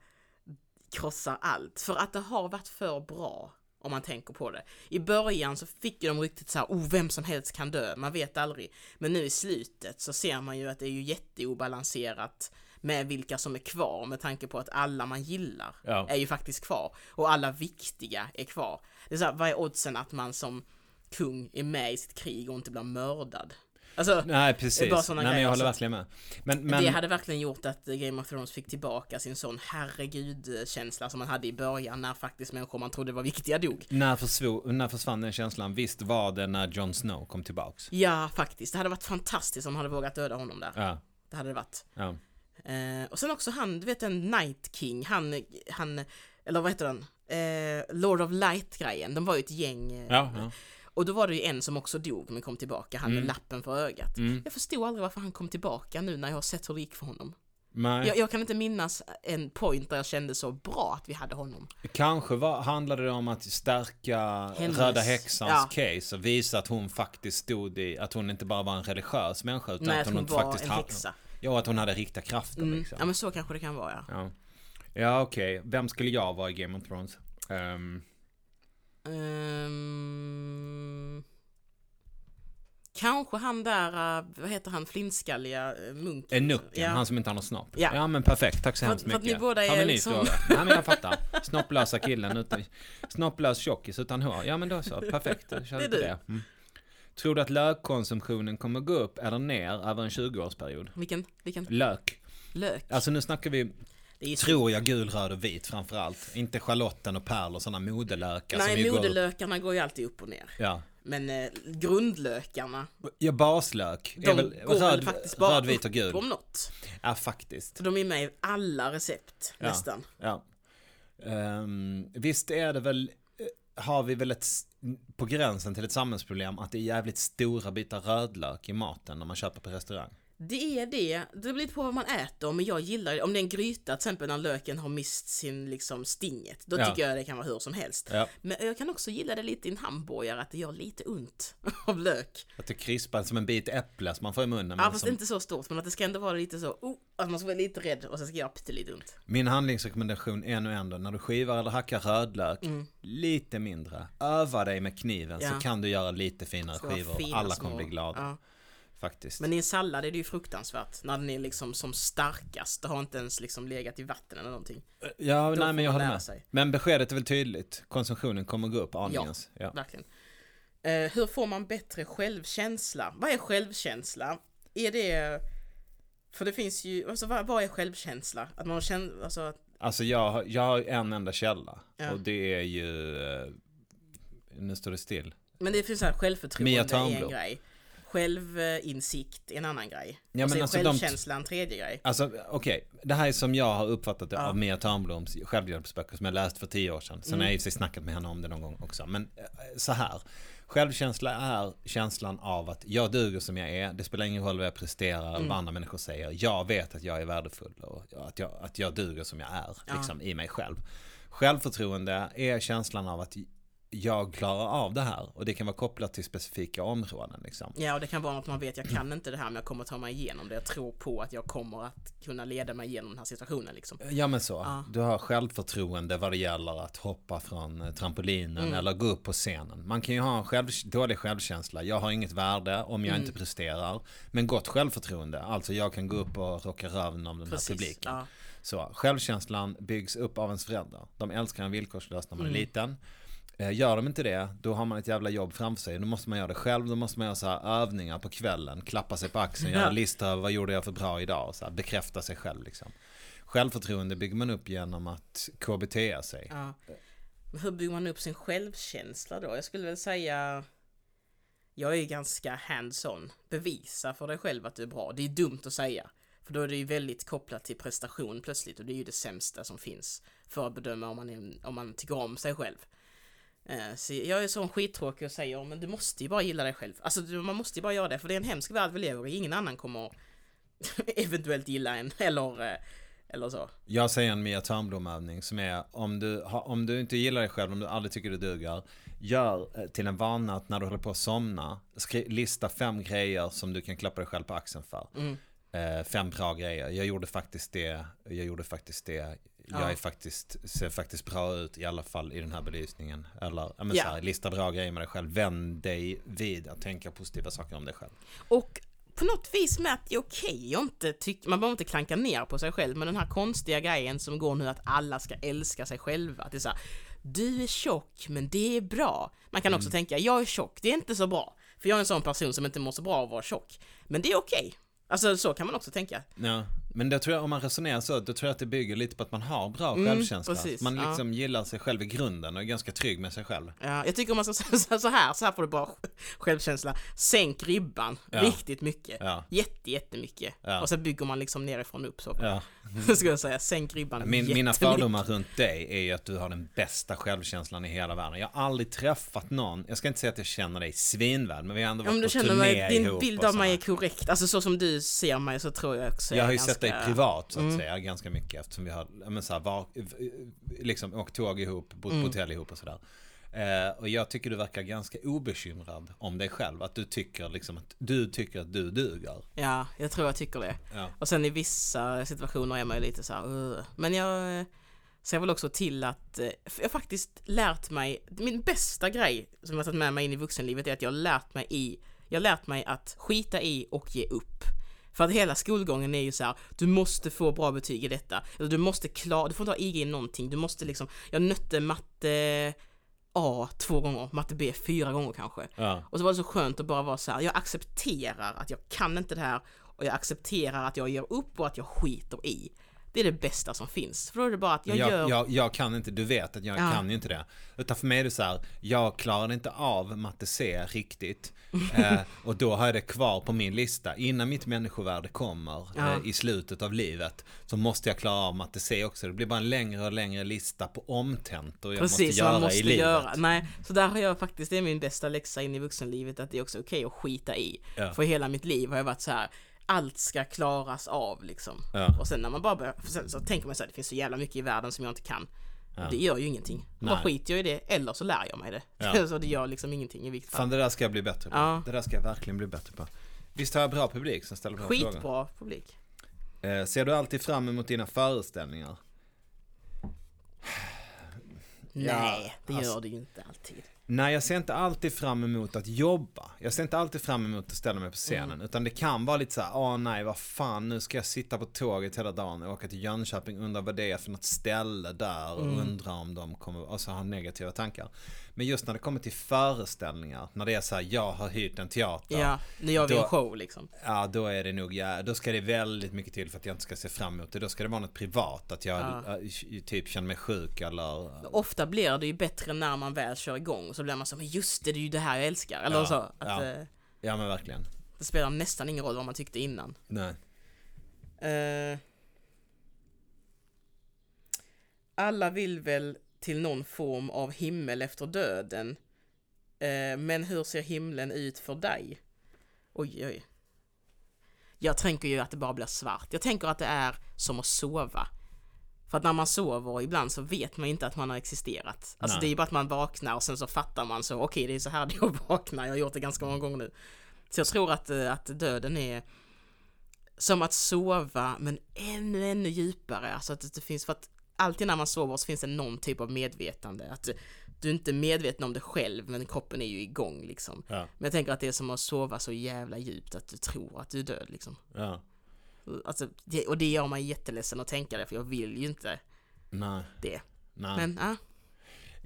krossar allt. För att det har varit för bra. Om man tänker på det. I början så fick ju de ryktet så här, oh vem som helst kan dö, man vet aldrig. Men nu i slutet så ser man ju att det är ju jätteobalanserat med vilka som är kvar med tanke på att alla man gillar Ja. är ju faktiskt kvar. Och alla viktiga är kvar. Det är så här, vad är oddsen att man som kung är med i sitt krig och inte blir mördad? Alltså, Nej, precis. bara såna Nej, men jag håller så att- verkligen med. Men, men det hade verkligen gjort att Game of Thrones fick tillbaka sin sån herregud-känsla som man hade i början när faktiskt människor man trodde var viktiga dog. när, försvo- när försvann den känslan? Visst var det när Jon Snow kom tillbaks? Ja, faktiskt. Det hade varit fantastiskt om de hade vågat döda honom där. Ja. Det hade det varit. ja. Eh, och sen också han, du vet en Night King, han, han, eller vad heter den? Eh, Lord of Light-grejen, de var ju ett gäng. eh, Ja, ja. Och då var det ju en som också dog men kom tillbaka, han med Mm. lappen för ögat. Mm. Jag förstod aldrig varför han kom tillbaka nu när jag har sett hur det gick för honom. Jag, jag kan inte minnas en point där jag kände så bra att vi hade honom. Kanske var, handlade det om att stärka Hennes- Röda Häxans ja. case och visa att hon faktiskt stod i, att hon inte bara var en religiös människa utan Nej, att att hon, hon var faktiskt en hade- häxa. Ja, att hon hade riktiga krafter Mm. liksom. Ja men så kanske det kan vara ja. Ja, ja okej. Vem skulle jag vara i Game of Thrones? Ehm, Ehm, kanske han där, eh, vad heter han, flintskalliga uh, munken? Enucken, Ja. han som inte har någon snopp. Ja. Ja, men perfekt, tack så För hemskt för att mycket. ni båda är ny liksom-? Nej men jag fattar. Snopplösa killen utan, snopplös tjockis utan hår. Ja men då så, perfekt. Kör Det är det. Mm. Tror du att lökkonsumtionen kommer gå upp eller ner över en 20-årsperiod? Vilken, vilken Lök. lök? Alltså nu snackar vi, Det är tror jag, gul, röd och vit framförallt. Inte schalotten och pärl och sådana modelökar Nej, ju går modelökarna går ju alltid upp och ner. Ja. Men eh, grundlökarna, ja, baslök. de väl går röd, faktiskt bara röd, vit och gul. om något. Ja, faktiskt. För de är med i alla recept, Ja. nästan. Ja. Ehm, visst är det väl, eh, har vi väl ett, på gränsen till ett samhällsproblem att det är jävligt stora bitar rödlök i maten när man köper på restaurang. Det är det, det beror lite på vad man äter, men jag gillar om det är en gryta till exempel när löken har mist sin liksom stinget, då Ja. tycker jag det kan vara hur som helst. Ja. Men jag kan också gilla det lite i en hamburgare, att det gör lite ont av lök. Att det krispar som en bit äpple som man får i munnen. Ja fast som, inte så stort, men att det ska ändå vara lite så, oh, att man ska vara lite rädd och sen ska det göra pyttelite ont. Min handlingsrekommendation är nu ändå när du skivar eller hackar rödlök, Mm. lite mindre. Öva dig med kniven så Ja. kan du göra lite finare skivor. fina Alla små- kommer bli glada. Ja. Faktiskt. Men i en sallad är det ju fruktansvärt, när den är liksom som starkast, det har inte ens liksom legat i vatten eller någonting. ja, Då nej men jag håller med. sig. Men beskedet är väl tydligt. Konsumtionen kommer gå upp aningens. Ja. Verkligen. Eh, hur får man bättre självkänsla? Vad är självkänsla? Är det... För det finns ju, alltså vad, vad är självkänsla? Att man känner, alltså, att- Alltså jag, jag har en enda källa. Ja. Och det är ju... eh, Nu står det still. men det finns så här självförtroende Mia är en grej. Självinsikt är en annan grej. Ja, och men är alltså de- självkänsla en tredje grej. Alltså okej, det här är som jag har uppfattat det Ja. av Mia Törnbloms självhjälpsböcker som jag läste för tio år sedan. Sen Mm. har jag i och för sig snackat med henne om det någon gång också. Men eh, så här, självkänsla är känslan av att jag duger som jag är. Det spelar ingen roll vad jag presterar Mm. vad andra människor säger. Jag vet att jag är värdefull och att jag, att jag duger som jag är Ja. liksom, i mig själv. Självförtroende är känslan av att jag klarar av det här och det kan vara kopplat till specifika områden. Liksom. Ja, och det kan vara något man vet, jag kan inte det här men jag kommer ta mig igenom det. Jag tror på att jag kommer att kunna leda mig igenom den här situationen liksom. Ja men så. Ja. Du har självförtroende vad det gäller att hoppa från eh, trampolinen Mm. eller gå upp på scenen. Man kan ju ha en själv, dålig självkänsla. Jag har inget värde om jag Mm. inte presterar. Men gott självförtroende. Alltså jag kan gå upp och rocka röven om den här publiken. Ja. Så, självkänslan byggs upp av ens föräldrar. De älskar en villkorslöst när man Mm. är liten. Eh, Gör de inte det, då har man ett jävla jobb framför sig. Då måste man göra det själv, då måste man göra så övningar på kvällen, klappa sig på axeln, göra en lista över vad gjorde jag för bra idag, så här, bekräfta sig själv liksom. Självförtroende bygger man upp genom att KBT sig. Ja. Hur bygger man upp sin självkänsla då? Jag skulle väl säga Jag är ganska hands-on. Bevisa för dig själv att du är bra. Det är dumt att säga. För då är det ju väldigt kopplat till prestation plötsligt och det är ju det sämsta som finns för att bedöma om man, är, om man tycker om sig själv. Eh, jag är sån skittråkig och säger men du måste ju bara gilla dig själv. Alltså man måste ju bara göra det för det är en hemsk värld vi lever i. Ingen annan kommer eventuellt gilla en eller, eh, eller så. Jag säger en Mia Törnblom-övning som är om du, om du inte gillar dig själv, om du aldrig tycker du duger, gör eh, till en vana att när du håller på att somna, lista fem grejer som du kan klappa dig själv på axeln för. Mm. Fem bra grejer. Jag gjorde faktiskt det, jag gjorde faktiskt det. Jag Ja. är faktiskt, ser faktiskt bra ut i alla fall i den här belysningen. Eller, ja, men Ja. så här, lista bra grejer med dig själv. Vänd dig vid att tänka positiva saker om dig själv. Och på något vis med att det är okej inte tyck- man behöver inte klanka ner på sig själv, men den här konstiga grejen som går nu att alla ska älska sig själva. Att det är så här, du är tjock, men det är bra. Man kan också tänka, jag är tjock, det är inte så bra. För jag är en sån person som inte mår så bra av att vara tjock. Men det är okej. Alltså så kan man också tänka. Ja, men då tror jag, om man resonerar så, då tror jag att det bygger lite på att man har bra Mm, självkänsla. precis, man ja. liksom gillar sig själv i grunden och är ganska trygg med sig själv. Ja, jag tycker om man ska säga så här, så här får du bra självkänsla. Sänk ribban Ja. riktigt mycket. Ja, Jätte, jättemycket. Ja. Och så bygger man liksom nerifrån upp så. ja. Ska jag säga, sänk ribban Min, mina fördomar runt dig är ju att du har den bästa självkänslan i hela världen. Jag har aldrig träffat någon, jag ska inte säga att jag känner dig svinväl, men vi har ändå Ja, men varit du på känner turné mig, din bild av mig är korrekt. Alltså så som du ser mig så tror jag också Jag har ju ganska... sett dig privat så att Mm. säga ganska mycket eftersom vi har men så här, var, liksom åkt tåg ihop, bott Mm. på hotell ihop och sådär. Eh, och jag tycker du verkar ganska obekymrad om dig själv. Att du tycker liksom att du tycker att du duger. Ja, jag tror jag tycker det. Ja. Och sen i vissa situationer är man ju lite så här, "Ugh." Men jag eh, ser väl också till att eh, jag faktiskt lärt mig, min bästa grej som jag har tagit med mig in i vuxenlivet är att jag har lärt mig i, jag har lärt mig att skita i och ge upp. För att hela skolgången är ju så här, du måste få bra betyg i detta. Eller du måste klara, du får inte ha IG i någonting, du måste liksom, jag nötte matte A två gånger, matte B fyra gånger kanske. Ja. Och så var det så skönt att bara vara så här, jag accepterar att jag kan inte det här och jag accepterar att jag ger upp och att jag skiter i. Det är det bästa som finns. För då är det bara att jag, Jag, gör... jag, jag, kan inte, du vet att jag Ja. kan ju inte det. Utan för mig är det så här, jag klarade inte av matte C riktigt. eh, och då har jag det kvar på min lista. Innan mitt människovärde kommer Ja. eh, i slutet av livet så måste jag klara av matte C också. Det blir bara en längre och längre lista på omtentor jag Precis, måste göra måste i livet. göra. Nej, så där har jag faktiskt, det är min bästa läxa in i vuxenlivet, att det är också okej att skita i. Ja. För hela mitt liv har jag varit så här, allt ska klaras av liksom. Ja. Och sen när man bara börjar, sen så tänker man så här, det finns så jävla mycket i världen som jag inte kan. Ja. Det gör ju ingenting. Då bara Nej. skiter jag i det, eller så lär jag mig det. Ja. så det gör liksom ingenting i vilket fall. Fan det där ska jag bli bättre på. Ja. Det där ska jag verkligen bli bättre på. Visst har jag bra publik som ställer bra frågor? Skitbra publik. Eh, ser du alltid fram emot dina föreställningar? Nej, det alltså- gör det ju inte alltid. Nej, jag ser inte alltid fram emot att jobba. Jag ser inte alltid fram emot att ställa mig på scenen. Mm. Utan det kan vara lite så här, åh nej, vad fan, nu ska jag sitta på tåget hela dagen och åka till Jönköping, undra vad det är för något ställe där och Mm. undra om de kommer, och så ha negativa tankar. Men just när det kommer till föreställningar, när det är så här, jag har hyrt en teater. Ja, nu gör vi Då- en show liksom. Ja, då är det nog, ja, då ska det väldigt mycket till för att jag inte ska se fram emot det. Då ska det vara något privat, att jag Ja. typ känner mig sjuk eller... Ofta blir det ju bättre när man väl kör igång, så blir man så men just det, det är ju det här jag älskar. Eller Ja, så. Att, ja. eh, Ja men verkligen. Det spelar nästan ingen roll vad man tyckte innan. Nej. Eh, alla vill väl till någon form av himmel efter döden. Eh, men hur ser himlen ut för dig? Oj, oj. Jag tänker ju att det bara blir svart. Jag tänker att det är som att sova. För att när man sover ibland så vet man inte att man har existerat. Alltså Nej. det är ju bara att man vaknar och sen så fattar man så okej det är så här det är att vakna. Jag har gjort det ganska många gånger nu. Så jag tror att, eh, att döden är som att sova men ännu, ännu djupare. Alltså att det finns, för att alltid när man sover så finns det någon typ av medvetande. Att du, du är inte medveten om det själv men kroppen är ju igång liksom. Ja. Men jag tänker att det är som att sova så jävla djupt att du tror att du är död liksom. Ja. Alltså, det, och det gör mig jätteledsen att tänka det för jag vill ju inte Nej. det. Nej. Men ja,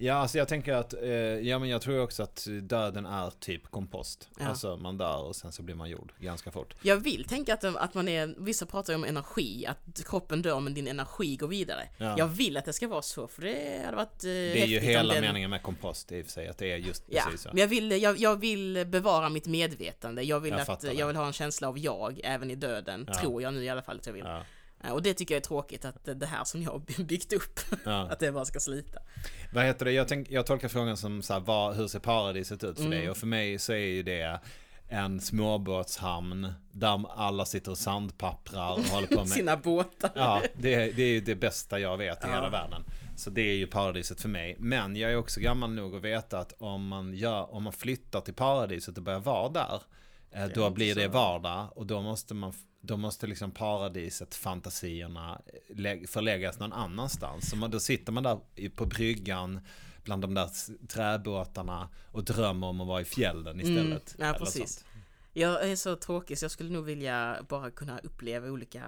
Ja, alltså jag tänker att, eh, ja men jag tror också att döden är typ kompost. Ja. Alltså man dör och sen så blir man jord ganska fort. jag vill tänka att, att man är, vissa pratar ju om energi, att kroppen dör men din energi går vidare. Ja. Jag vill att det ska vara så för det hade varit eh, Det är ju hela den, meningen med kompost i och för sig, att det är just Ja, precis så. men jag vill, jag, jag vill bevara mitt medvetande. Jag vill Jag att jag vill ha en känsla av jag även i döden, tror jag nu i alla fall att jag vill. Eh, Och det tycker jag är tråkigt att det här som jag har byggt upp, ja. att det bara ska slita. Vad heter det? Jag, tänk, jag tolkar frågan som så här, vad, hur ser paradiset ut för Mm. dig? Och för mig så är ju det en småbåtshamn där alla sitter och sandpapprar och håller på med Sina båtar. Ja, det, det är ju det bästa jag vet i Ja. hela världen. Så det är ju paradiset för mig. Men jag är också gammal nog att veta att om man, gör, om man flyttar till paradiset och börjar vara där, eh, då blir det vardag och då måste man då måste liksom paradiset, fantasierna lä- förläggas någon annanstans. Så man, då sitter man där på bryggan bland de där träbåtarna och drömmer om att vara i fjällen istället. Mm, ja, precis. sånt. Jag är så tråkig så jag skulle nog vilja bara kunna uppleva olika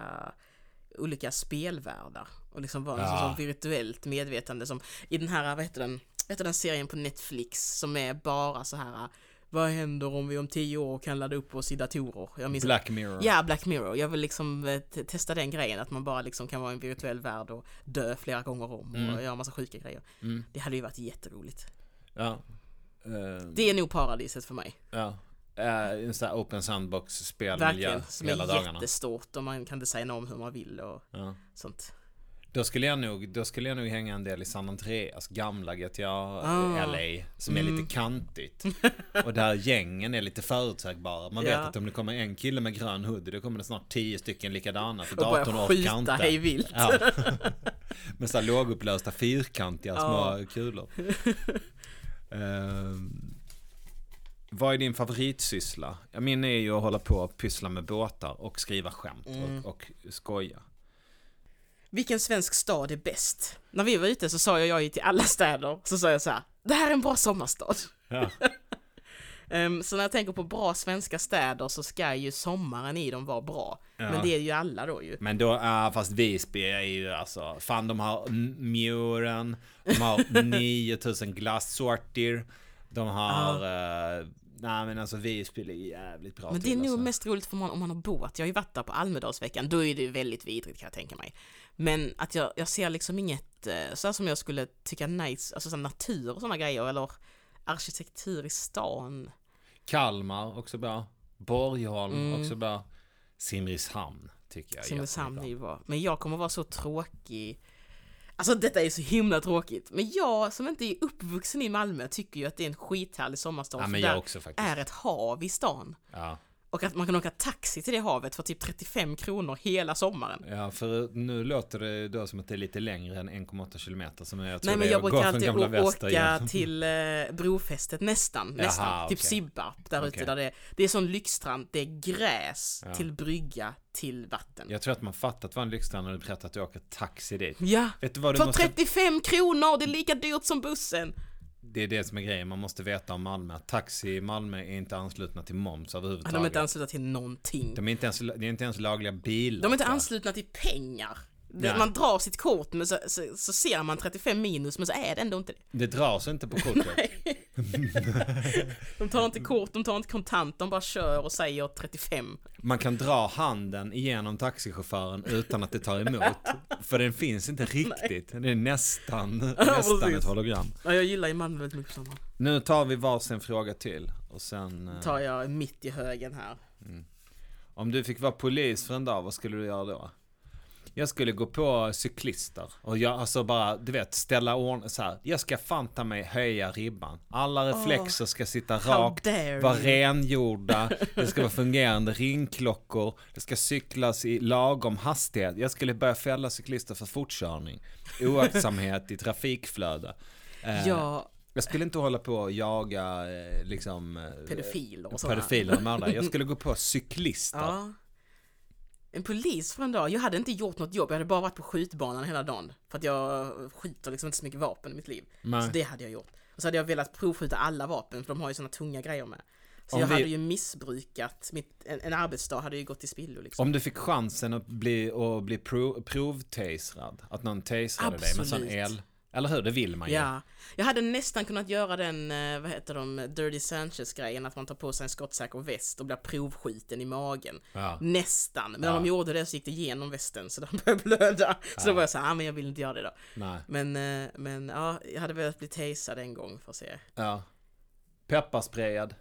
olika spelvärldar och liksom vara Ja. ja. som virtuellt medvetande som i den här, vad heter den, vad heter den serien på Netflix som är bara så här vad händer om vi om tio år kan ladda upp oss i datorer? Jag minns Black Mirror. Ja, Black Mirror. Jag vill liksom eh, te- testa den grejen att man bara liksom kan vara i en virtuell värld och dö flera gånger om och Mm. göra massa sjuka grejer. Mm, Det hade ju varit jätteroligt. ja. Eh, Det är nog paradiset för mig. Ja. Eh, en sån här open sandbox spelmiljö Verkligen. Som hela är dagarna. jättestort och man kan designa om hur man vill och Ja. sånt. Då skulle jag nog, då skulle jag nog hänga en del i San Andreas, gamla GTA Ah. LA, som är Mm. lite kantigt. Och där gängen är lite förutsägbara. Man vet Ja. att om det kommer en kille med grön hoodie, då kommer det snart tio stycken likadana. För Och börja datorn orkar skjuta hej vilt. Ja. Med så här lågupplösta fyrkantiga Ja. små kulor. Ehm, vad är din favoritsyssla? Min är ju att hålla på och pyssla med båtar och skriva skämt Mm. och, och skoja. Vilken svensk stad är bäst? När vi var ute så sa jag, jag till alla städer, så sa jag så här, det här är en bra sommarstad. Ja. Ehm, så när jag tänker på bra svenska städer så ska ju sommaren i dem vara bra. Ja. Men det är ju alla då ju. Men då, ja fast Visby är ju alltså, fan de har Muren, de har 9000 glassorter, de har, eh, nej men alltså Visby ligger jävligt bra Men det är till nog alltså. mest roligt för man, om man har båt. Jag har ju varit där på Almedalsveckan, då är det ju väldigt vidrigt kan jag tänka mig. Men att jag, jag ser liksom inget, eh, så här som jag skulle tycka nice, alltså så natur och sådana grejer, eller arkitektur i stan. Kalmar också bra, Borgholm Mm. också bra, Simrishamn tycker jag är Simrishamn är jättebra. ju bra. Men jag kommer vara så tråkig. Alltså detta är så himla tråkigt. Men jag som inte är uppvuxen i Malmö tycker ju att det är en skithärlig sommarstad. Ja men där jag också faktiskt. är ett hav i stan. Ja. Och att man kan åka taxi till det havet för typ 35 kronor hela sommaren. ja, för nu låter det då som att det är lite längre än 1,8 kilometer som jag tror Nej men jag brukar alltid åka igen. till eh, brofästet nästan, nästan. Typ okej. Sibbarp där ute Okej. där det är, det är sån lyxstrand, det är gräs Ja. till brygga till vatten. Ja. Jag tror att man fattat vad en lyxstrand när du berättar att du åker taxi dit. ja. Vet du vad du För måste... 35 kronor, det är lika dyrt som bussen! Det är det som är grejen, man måste veta om Malmö. Taxi i Malmö är inte anslutna till moms överhuvudtaget. de är inte anslutna till någonting. de är inte ens, det är inte ens lagliga bilar. De är inte anslutna till pengar. Nej. man drar sitt kort men så, så, så ser man 35 minus men så är det ändå inte det. Det dras inte på kortet. De tar inte kort, de tar inte kontant, de bara kör och säger 35. Man kan dra handen igenom taxichauffören utan att det tar emot. För den finns inte riktigt. Det är nästan, nästan precis. ett hologram. Ja, jag gillar ju Malmö väldigt mycket sommaren. Nu tar vi varsin fråga till. Och sen... eh, Tar jag mitt i högen här. Om du fick vara polis för en dag, vad skulle du göra då? Jag skulle gå på cyklister och jag, alltså bara, du vet, ställa ordning så här. Jag ska fan ta mig höja ribban. Alla reflexer ska sitta rakt, vara rengjorda, det ska vara fungerande ringklockor, det ska cyklas i lagom hastighet. Jag skulle börja fälla cyklister för fortkörning, oaktsamhet i trafikflöde. Eh, Ja, Jag skulle inte hålla på och jaga eh, liksom eh, pedofiler och pedofiler och mördare. Jag skulle gå på cyklister. Ja. En polis för en dag. Jag hade inte gjort något jobb, jag hade bara varit på skjutbanan hela dagen. För att jag skjuter liksom inte så mycket vapen i mitt liv. Nej. Så det hade jag gjort. Och så hade jag velat provskjuta alla vapen, för de har ju såna tunga grejer med. Så Om jag vi- hade ju missbrukat, mitt, en, en arbetsdag hade ju gått till spillo liksom. Om du fick chansen att bli, att bli prov, provtaserad, att någon taserade dig med sån el, eller hur? Det vill man ju. Ja, jag hade nästan kunnat göra den, eh, vad heter de, Dirty Sanchez-grejen, att man tar på sig en skottsäker väst och blir provskjuten i magen. Ja. Nästan, men när Ja. de gjorde det så gick det igenom västen så de började blöda. Så då var jag så här, ah, men jag vill inte göra det då. Nej. Men, eh, men ja, jag hade velat bli tasad en gång för att se. Ja. Pepparsprayad.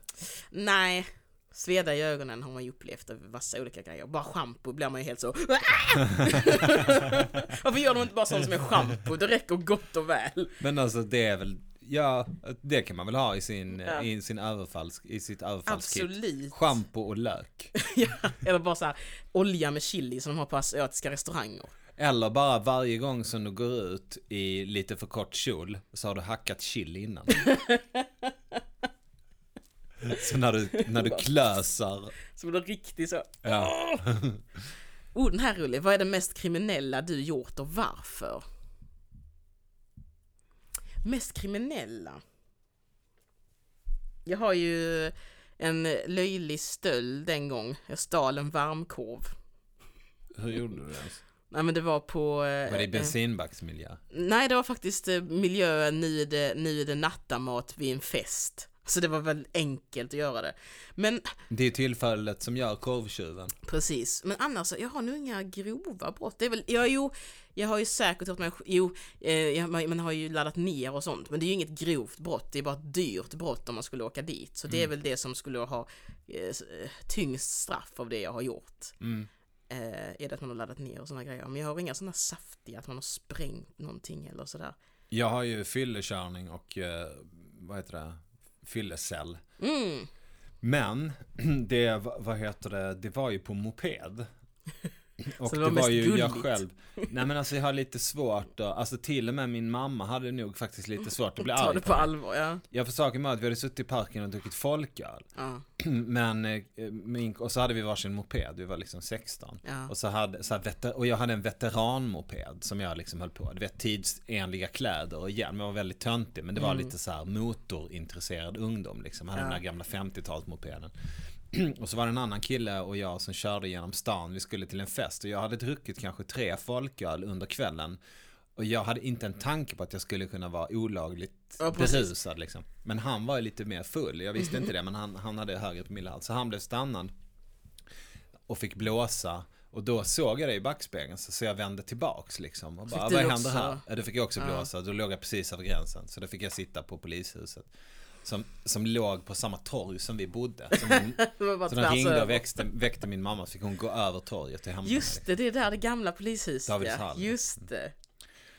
Nej, sveda i ögonen har man ju upplevt av massa olika grejer. Bara schampo blir man ju helt så Varför gör de inte bara sånt som är schampo? Det räcker gott och väl. Men alltså det är väl, ja, det kan man väl ha i sin, Ja. i sin överfalls, i sitt överfallskit. Absolut. Schampo och lök. Ja, eller bara så här olja med chili som de har på asiatiska restauranger. Eller bara varje gång som du går ut i lite för kort kjol så har du hackat chili innan. så när du, när du klösar, Så blir det riktigt så. ja. Oh, den här är rolig. Vad är det mest kriminella du gjort och varför? Mest kriminella? Jag har ju en löjlig stöld en gång. Jag stal en varmkorv. Hur gjorde du det ens? Nej men det var på... Var det i eh, bensinbacksmiljö? Nej det var faktiskt eh, miljö, nu är det, nu är det nattamat vid en fest. Så det var väl enkelt att göra det. Men Det är tillfället som gör korvtjuven. Precis, men annars, jag har nog inga grova brott. Det är väl, ja, jo, jag har ju säkert gjort mig, jo, eh, man har ju laddat ner och sånt, men det är ju inget grovt brott, det är bara ett dyrt brott om man skulle åka dit. Så det är väl det som skulle ha eh, eh, tyngst straff av det jag har gjort. Mm. Eh, är det att man har laddat ner och sådana grejer. Men jag har inga sådana saftiga, att man har sprängt någonting eller sådär. Jag har ju fyllekörning och, eh, vad heter det, fyllecell. Mm, Men, det, vad heter det, det var ju på moped. Och Så det det var, var mest ju jag gulligt. själv. Nej men alltså jag har lite svårt att, alltså till och med min mamma hade nog faktiskt lite svårt att bli ta arg det på allvar, ja. Jag för saken med att vi hade suttit i parken och druckit folköl. ja. Men, eh, min, och så hade vi varsin moped, vi var liksom 16. Ja. Och, så hade, så här, och jag hade en veteranmoped som jag liksom höll på. Du vet tidsenliga kläder och hjälm. Jag var väldigt töntig men det var lite så här motorintresserad ungdom liksom. Jag hade Ja. den där gamla 50-talsmopeden. Och så var det en annan kille och jag som körde genom stan. Vi skulle till en fest och jag hade druckit kanske tre folköl under kvällen. Och jag hade inte en tanke på att jag skulle kunna vara olagligt Ja, berusad liksom. Men han var ju lite mer full. Jag visste inte det men han, han hade högre promillehalt. Så han blev stannad och fick blåsa. Och då såg jag det i backspegeln så, jag vände tillbaks liksom. Och bara, vad händer här? Ja, då fick jag också blåsa. Då låg jag precis över gränsen. Så då fick jag sitta på polishuset. Som, som låg på samma torg som vi bodde. Så, min, Det så de ringde och växte, väckte min mamma så fick hon gå över torget till hämta Just det, det är där det gamla polishuset ja. Davidshall. Just det.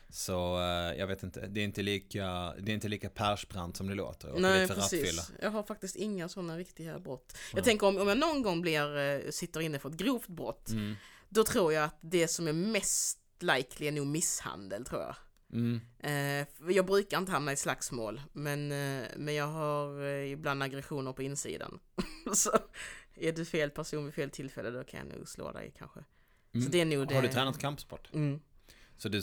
Så eh, jag vet inte, det är inte lika, det är inte lika Persbrandt som det låter. Nej rattfylla. precis. Jag har faktiskt inga sådana riktiga brott. Jag tänker om, om jag någon gång blir, eh, sitter inne för ett grovt brott. Mm. Då tror jag att det som är mest likely är nog misshandel tror jag. Mm. Eh, jag brukar inte hamna i slagsmål. Men, eh, men jag har eh, ibland aggressioner på insidan. Så är du fel person vid fel tillfälle då kan jag nog slå dig kanske. Mm. Så det är nog det. Har du tränat kampsport? Mm. Så du,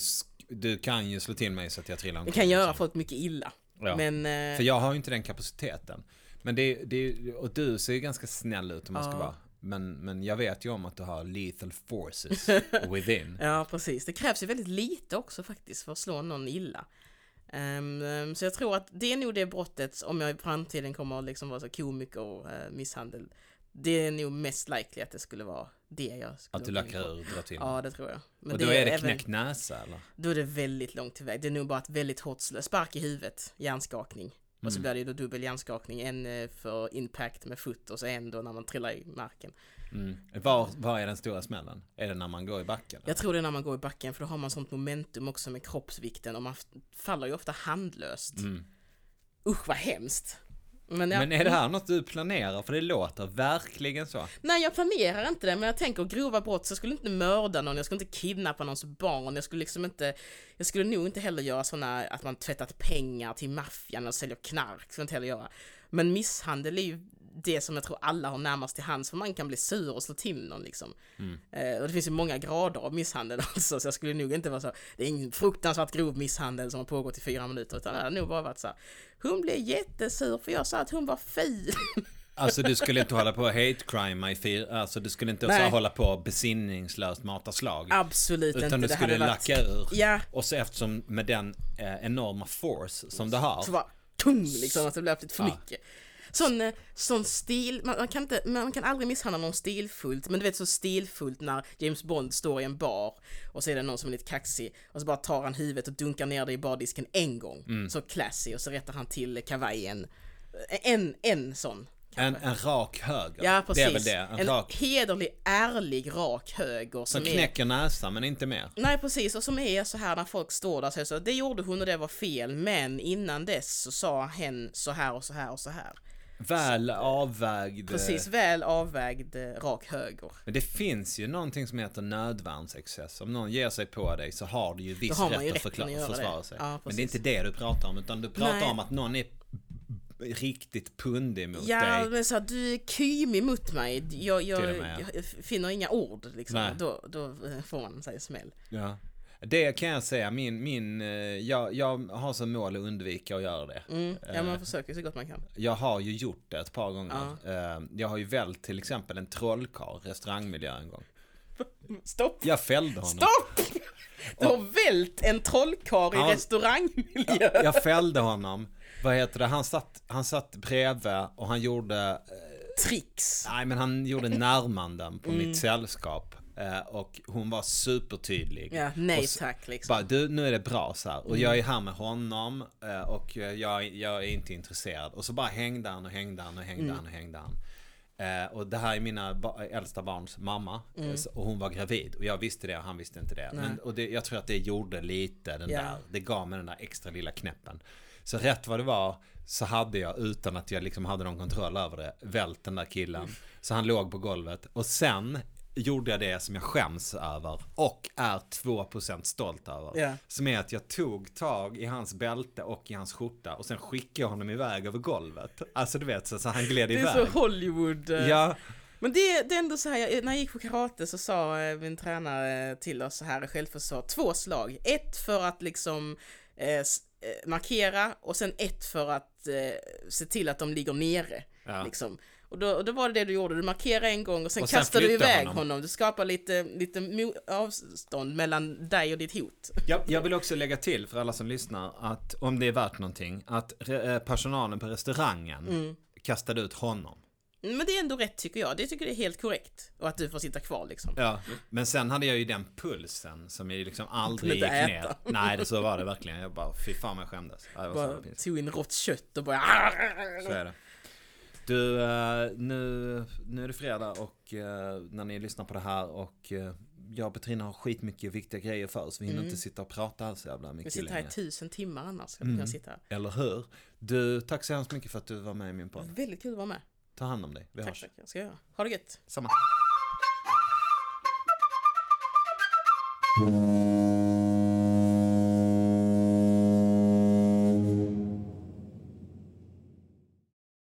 du kan ju slå till mig så att jag trillar Det omkull, kan göra liksom. folk mycket illa. Ja. Men... eh, För jag har ju inte den kapaciteten. Men det, det och du ser ju ganska snäll ut om man ska Ja. vara. Men, men jag vet ju om att du har lethal forces within. Ja, precis. Det krävs ju väldigt lite också faktiskt för att slå någon illa. Ehm, så jag tror att det är nog det brottet, om jag i framtiden kommer att liksom vara så komiker och eh, misshandel. Det är nog mest likely att det skulle vara det jag skulle Att du lackar ur och drar till. Ja, det tror jag. Men och då är det knäckt näsa eller? Då är det väldigt långt till väg. Det är nog bara ett väldigt hårt slö. Spark i huvudet, hjärnskakning. Och så Mm. blir det ju då dubbel hjärnskakning. En eh, för impact med fot och så en då när man trillar i marken. Mm. Var, var är den stora smällen? Är det när man går i backen? Jag tror det är när man går i backen för då har man sånt momentum också med kroppsvikten och man faller ju ofta handlöst. Mm. Usch vad hemskt. Men, jag, Men är det här något du planerar? För det låter verkligen så. Nej jag planerar inte det men jag tänker grova brott så jag skulle inte mörda någon, jag skulle inte kidnappa någons barn, jag skulle liksom inte Jag skulle nog inte heller göra sådana att man tvättat pengar till maffian och säljer knark, skulle jag inte heller göra. Men misshandel är ju det som jag tror alla har närmast till hands för man kan bli sur och slå till någon liksom. Mm. Eh, och det finns ju många grader av misshandel alltså, så jag skulle nog inte vara så, det är ingen fruktansvärt grov misshandel som har pågått i fyra minuter utan det har nog bara varit så här, hon blev jättesur för jag sa att hon var ful. Alltså du skulle inte hålla på och hate crime i fyra, alltså du skulle inte så Nej. hålla på och besinningslöst mata slag. Absolut inte. Utan du skulle hade varit- lacka ur. Ja, Och så eftersom med den eh, enorma force som du har. så bara tung liksom, att det blev lite för Ja. mycket. Sån, eh, sån stil, man, man, kan inte, man kan aldrig misshandla någon stilfullt, men du vet så stilfullt när James Bond står i en bar och så är det någon som är lite kaxig och så bara tar han huvudet och dunkar ner det i bardisken en gång. Mm. Så classy och så rättar han till kavajen. En, en sån. En, en rak höger. Ja, precis. Det är väl det. En, en rak. hederlig, ärlig, rak höger Som som är... knäcker näsan men inte mer. Nej precis, och som är så här när folk står där och säger så det gjorde hon och det var fel, men innan dess så sa hen så här och så här och så här. Väl avvägd. Precis, väl avvägd eh, rak höger. Men det finns ju någonting som heter nödvärnsexcess. Om någon ger sig på dig så har du ju viss man ju rätt att rätten att försvara det. sig. Ja, Men det är inte det du pratar om, utan du pratar Nej. om att någon är riktigt pundig mot Ja, dig. men så här, du är kymig mot mig, jag, jag, med. jag finner inga ord liksom. Då, då eh, får man sig smäll. Ja. Det kan jag säga, min, min, eh, jag, jag har som mål att undvika att göra det. Mm. Ja, Eh. man försöker så gott man kan. Jag har ju gjort det ett par gånger. Eh, Jag har ju vält till exempel en trollkarl restaurangmiljö en gång. Stopp! Jag fällde honom. Stopp! Du har vält en trollkarl i Ja. restaurangmiljö. Jag fällde honom. Vad heter det? Han satt, han satt bredvid och han gjorde Tricks. Nej men han gjorde närmanden på Mm. mitt sällskap. Eh, och hon var supertydlig. Ja, nej Och s- tack liksom. Bara, du nu är det bra så här. Och Mm. jag är här med honom eh, och jag, jag är inte intresserad. Och så bara hängde han och hängde han och hängde Mm. han och hängde han. Eh, och det här är mina ba- äldsta barns mamma. Mm. Eh, så- Och hon var gravid. Och jag visste det och han visste inte det. Men, och det, jag tror att det gjorde lite den Ja. där. Det gav mig den där extra lilla knäppen. Så rätt vad det var så hade jag utan att jag liksom hade någon kontroll över det vält den där killen. Så han låg på golvet. Och sen gjorde jag det som jag skäms över och är 2% stolt över. Ja. Som är att jag tog tag i hans bälte och i hans skjorta och sen skickade jag honom iväg över golvet. Alltså du vet, så, så han gled Det är iväg. så Hollywood. eh. Ja, Men det, det är ändå så här, när jag gick på karate så sa eh, min tränare till oss så här självförsvar, två slag. Ett för att liksom eh, eh, markera och sen ett för att eh, se till att de ligger nere. ja. Liksom. Och, då, och då var det det du gjorde, du markerade en gång och sen, Och sen kastade du iväg honom. honom. Du skapar lite, lite avstånd mellan dig och ditt hot. Jag, jag vill också lägga till för alla som lyssnar att om det är värt någonting att eh, personalen på restaurangen Mm. kastade ut honom. Men det är ändå rätt tycker jag, det tycker jag är helt korrekt. Och att du får sitta kvar liksom. Ja, men sen hade jag ju den pulsen som jag liksom aldrig gick inte ner. äta. Nej, det så var det verkligen. Jag bara, fy fan vad jag skämdes. Ja, så Bara tog in rått kött och bara... Så är det. Du, eh, nu, nu är det fredag och eh, när ni lyssnar på det här och eh, jag och Petrina har skitmycket viktiga grejer för oss. Vi hinner Mm. inte sitta och prata alls så jävla Vi mycket sitter här i tusen timmar annars. Mm. vi kunna sitta. Eller hur? Du, tack så hemskt mycket för att du var med i min podd. Väldigt kul att vara med. Ta hand om dig. Vi Tack, hörs. tack. Jag ska göra. Ha det gött. Samma.